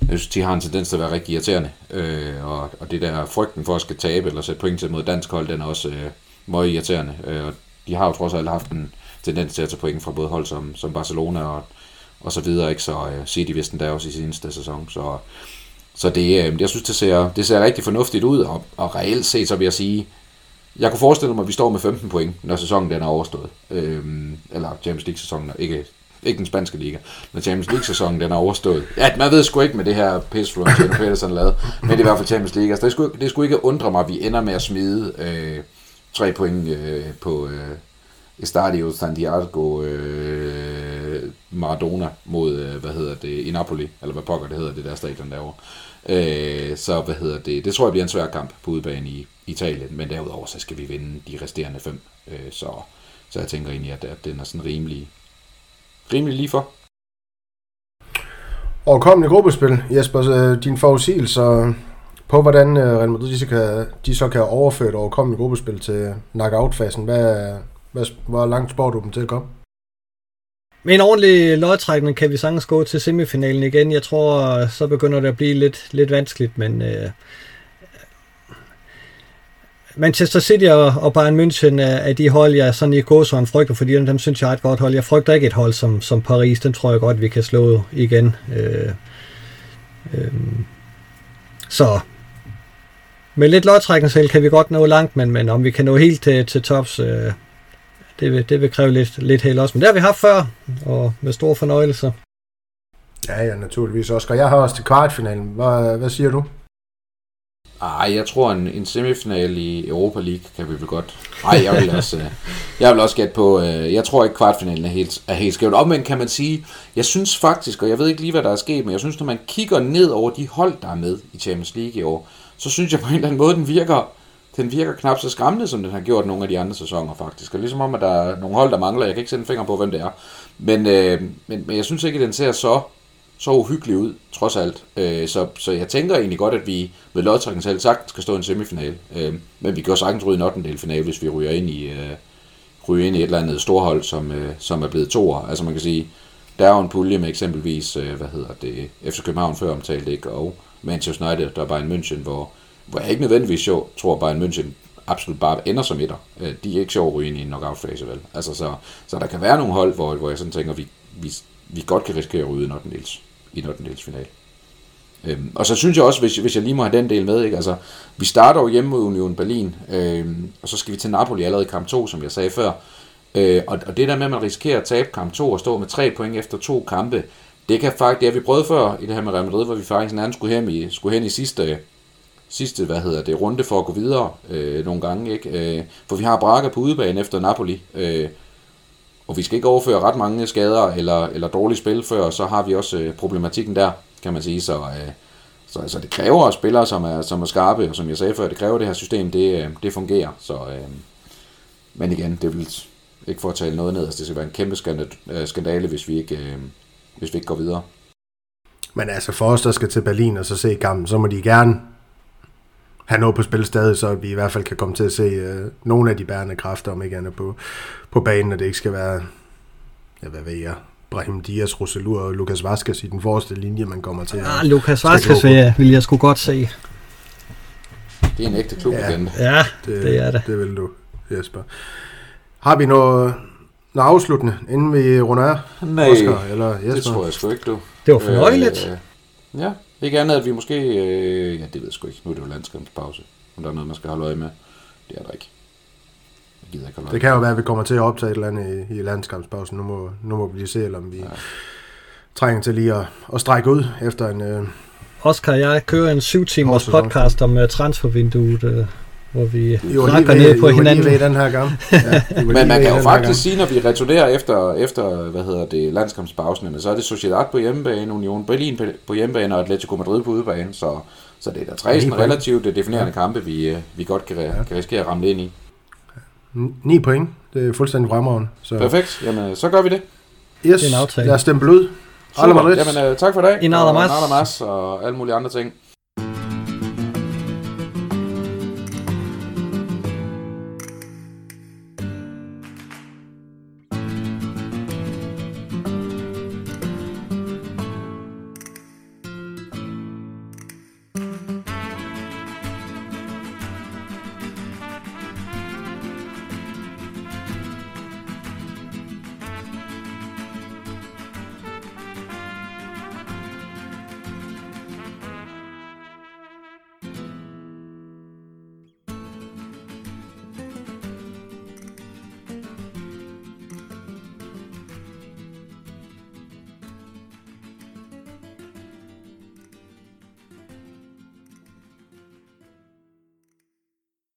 jeg synes, de har en tendens til at være rigtig irriterende. Øh, og, og det der frygten for at skal tabe eller sætte point til mod dansk hold, den er også øh, meget irriterende. Øh, og de har jo trods alt haft en tendens til at tage point fra både hold som, som Barcelona og, og så videre, ikke? så øh, City vidste den der også i seneste sæson. Så, så det, øh, jeg synes, det ser, det ser rigtig fornuftigt ud, og, og reelt set, så vil jeg sige, jeg kunne forestille mig, at vi står med 15 point, når sæsonen den er overstået. Øh, eller Champions League-sæsonen, ikke ikke den spanske liga. Når Champions League-sæsonen den er overstået. Ja, man ved sgu ikke med det her pis, Florentino Pedersen lavede, men det er i hvert fald Champions League. Altså, det, skulle, det skulle ikke undre mig, at vi ender med at smide øh, tre point øh, på øh, Estadio Santiago øh, Maradona mod, øh, hvad hedder det, i Napoli, eller hvad pokker det hedder, det der stadion derovre. Øh, så hvad hedder det, det tror jeg bliver en svær kamp på udebane i Italien, men derudover så skal vi vinde de resterende fem, øh, så, så jeg tænker egentlig, at, at den er sådan rimelig, rimelig lige for. kommende gruppespil, Jesper, øh, din forudsigelse på, hvordan øh, Real Madrid de så kan, de så kan overføre et overkommende gruppespil til knockout-fasen. Hvad, hvad, hvor langt spår du dem til at komme? Med en ordentlig lodtrækning kan vi sagtens gå til semifinalen igen. Jeg tror, så begynder det at blive lidt, lidt vanskeligt, men øh, Manchester City og, og Bayern München er, er de hold, jeg sådan i gåsøjne frygter, fordi dem, dem synes jeg er et godt hold. Jeg frygter ikke et hold som, som Paris, den tror jeg godt, vi kan slå igen. Øh, øh, så med lidt lodtrækning kan vi godt nå langt, men, men om vi kan nå helt til, til tops, øh, det, vil, det vil kræve lidt, lidt held også. Men det har vi haft før, og med stor fornøjelse. Ja, ja, naturligvis også. Og jeg har også til kvartfinalen. Hvad, hvad siger du? Ej, jeg tror en, en semifinal i Europa League kan vi vel godt. Nej, jeg vil også, øh, jeg vil også gætte på, øh, jeg tror ikke kvartfinalen er helt, er helt skævt. Omvendt kan man sige, jeg synes faktisk, og jeg ved ikke lige, hvad der er sket, men jeg synes, når man kigger ned over de hold, der er med i Champions League i år, så synes jeg på en eller anden måde, den virker, den virker knap så skræmmende, som den har gjort nogle af de andre sæsoner faktisk. Og ligesom om, at der er nogle hold, der mangler, jeg kan ikke sætte en finger på, hvem det er. Men, øh, men, men jeg synes ikke, at den ser så så uhyggelig ud, trods alt. Øh, så, så jeg tænker egentlig godt, at vi med lodtrækning selv sagtens skal stå i en semifinal. Øh, men vi kan også sagtens ryge en 8. finale, hvis vi ryger ind i, øh, ryger ind i et eller andet storhold, som, øh, som er blevet toer. Altså man kan sige, der er jo en pulje med eksempelvis, øh, hvad hedder det, FC København før omtalt, ikke? og Manchester United, der er Bayern München, hvor, hvor jeg ikke nødvendigvis jo, tror, at Bayern München absolut bare ender som etter. Øh, de er ikke sjov at ryge ind i en knockout-fase, vel? Altså, så, så der kan være nogle hold, hvor, hvor jeg sådan tænker, vi, vi, vi godt kan risikere at ryge en 8 i 8. final. Øhm, og så synes jeg også, hvis, hvis jeg lige må have den del med, ikke? Altså, vi starter jo hjemme mod Union Berlin, øhm, og så skal vi til Napoli allerede i kamp 2, som jeg sagde før. Øh, og, og det der med, at man risikerer at tabe kamp 2 og stå med 3 point efter to kampe, det kan faktisk, det har vi prøvet før i det her med Real Madrid, hvor vi faktisk nærmest skulle hen i, skulle hen i sidste, sidste, hvad hedder det, runde for at gå videre øh, nogle gange, ikke? Øh, for vi har Braga på udebane efter Napoli, øh, og vi skal ikke overføre ret mange skader eller, eller dårlige spil før, så har vi også øh, problematikken der, kan man sige, så, øh, så altså, det kræver spillere, som er, som er skarpe, og som jeg sagde før, det kræver det her system, det, øh, det fungerer, så, øh, men igen, det vil ikke for at tale noget ned, altså det skal være en kæmpe øh, skandale, hvis vi ikke, øh, hvis vi ikke går videre. Men altså for os, der skal til Berlin og så se kampen, så må de gerne have noget på spil stadig, så vi i hvert fald kan komme til at se øh, nogle af de bærende kræfter, om ikke andet på, på banen, og det ikke skal være, ja, hvad ved jeg, Brahim Diaz, Roselur og Lukas Vazquez i den forreste linje, man kommer til. Ah, Lukas Vazquez vil jeg, vil jeg sgu godt se. Det er en ægte klub ja. igen. Ja, det, det er det. Det vil du, Jesper. Har vi noget, noget afsluttende, inden vi runder af? Nej, Oscar, eller Jesper? det tror jeg sgu ikke, du. Det var fornøjeligt. Øh, ja, ikke andet, at vi måske... Øh, ja, det ved jeg sgu ikke. Nu er det jo landskampspause. Om der er noget, man skal holde øje med. Det er der ikke. Jeg gider ikke det kan jo være, at vi kommer til at optage et eller andet i, i landskampspausen. Nu må, nu må vi lige se, om vi ja. trænger til lige at, at strække ud efter en... Øh, Oscar, jeg kører en syv timers podcast om uh, transfervinduet. Uh, hvor vi jo, snakker ned på hinanden. Ved den her gang. Ja, Men man kan jo faktisk sige, når vi returnerer efter, efter hvad hedder det, landskampspausen, så er det Sociedad på hjemmebane, Union Berlin på hjemmebane og Atletico Madrid på udebane, så, så det er da tre sådan relativt definerende ja. kampe, vi, vi godt kan, ja. kan risikere at ramme ind i. 9 point, det er fuldstændig fremragende. Så. Perfekt, jamen så gør vi det. Yes, det er en lad os stemme ud. Super. Jamen, uh, tak for i dag. I nada mas. Og og alle mulige andre ting.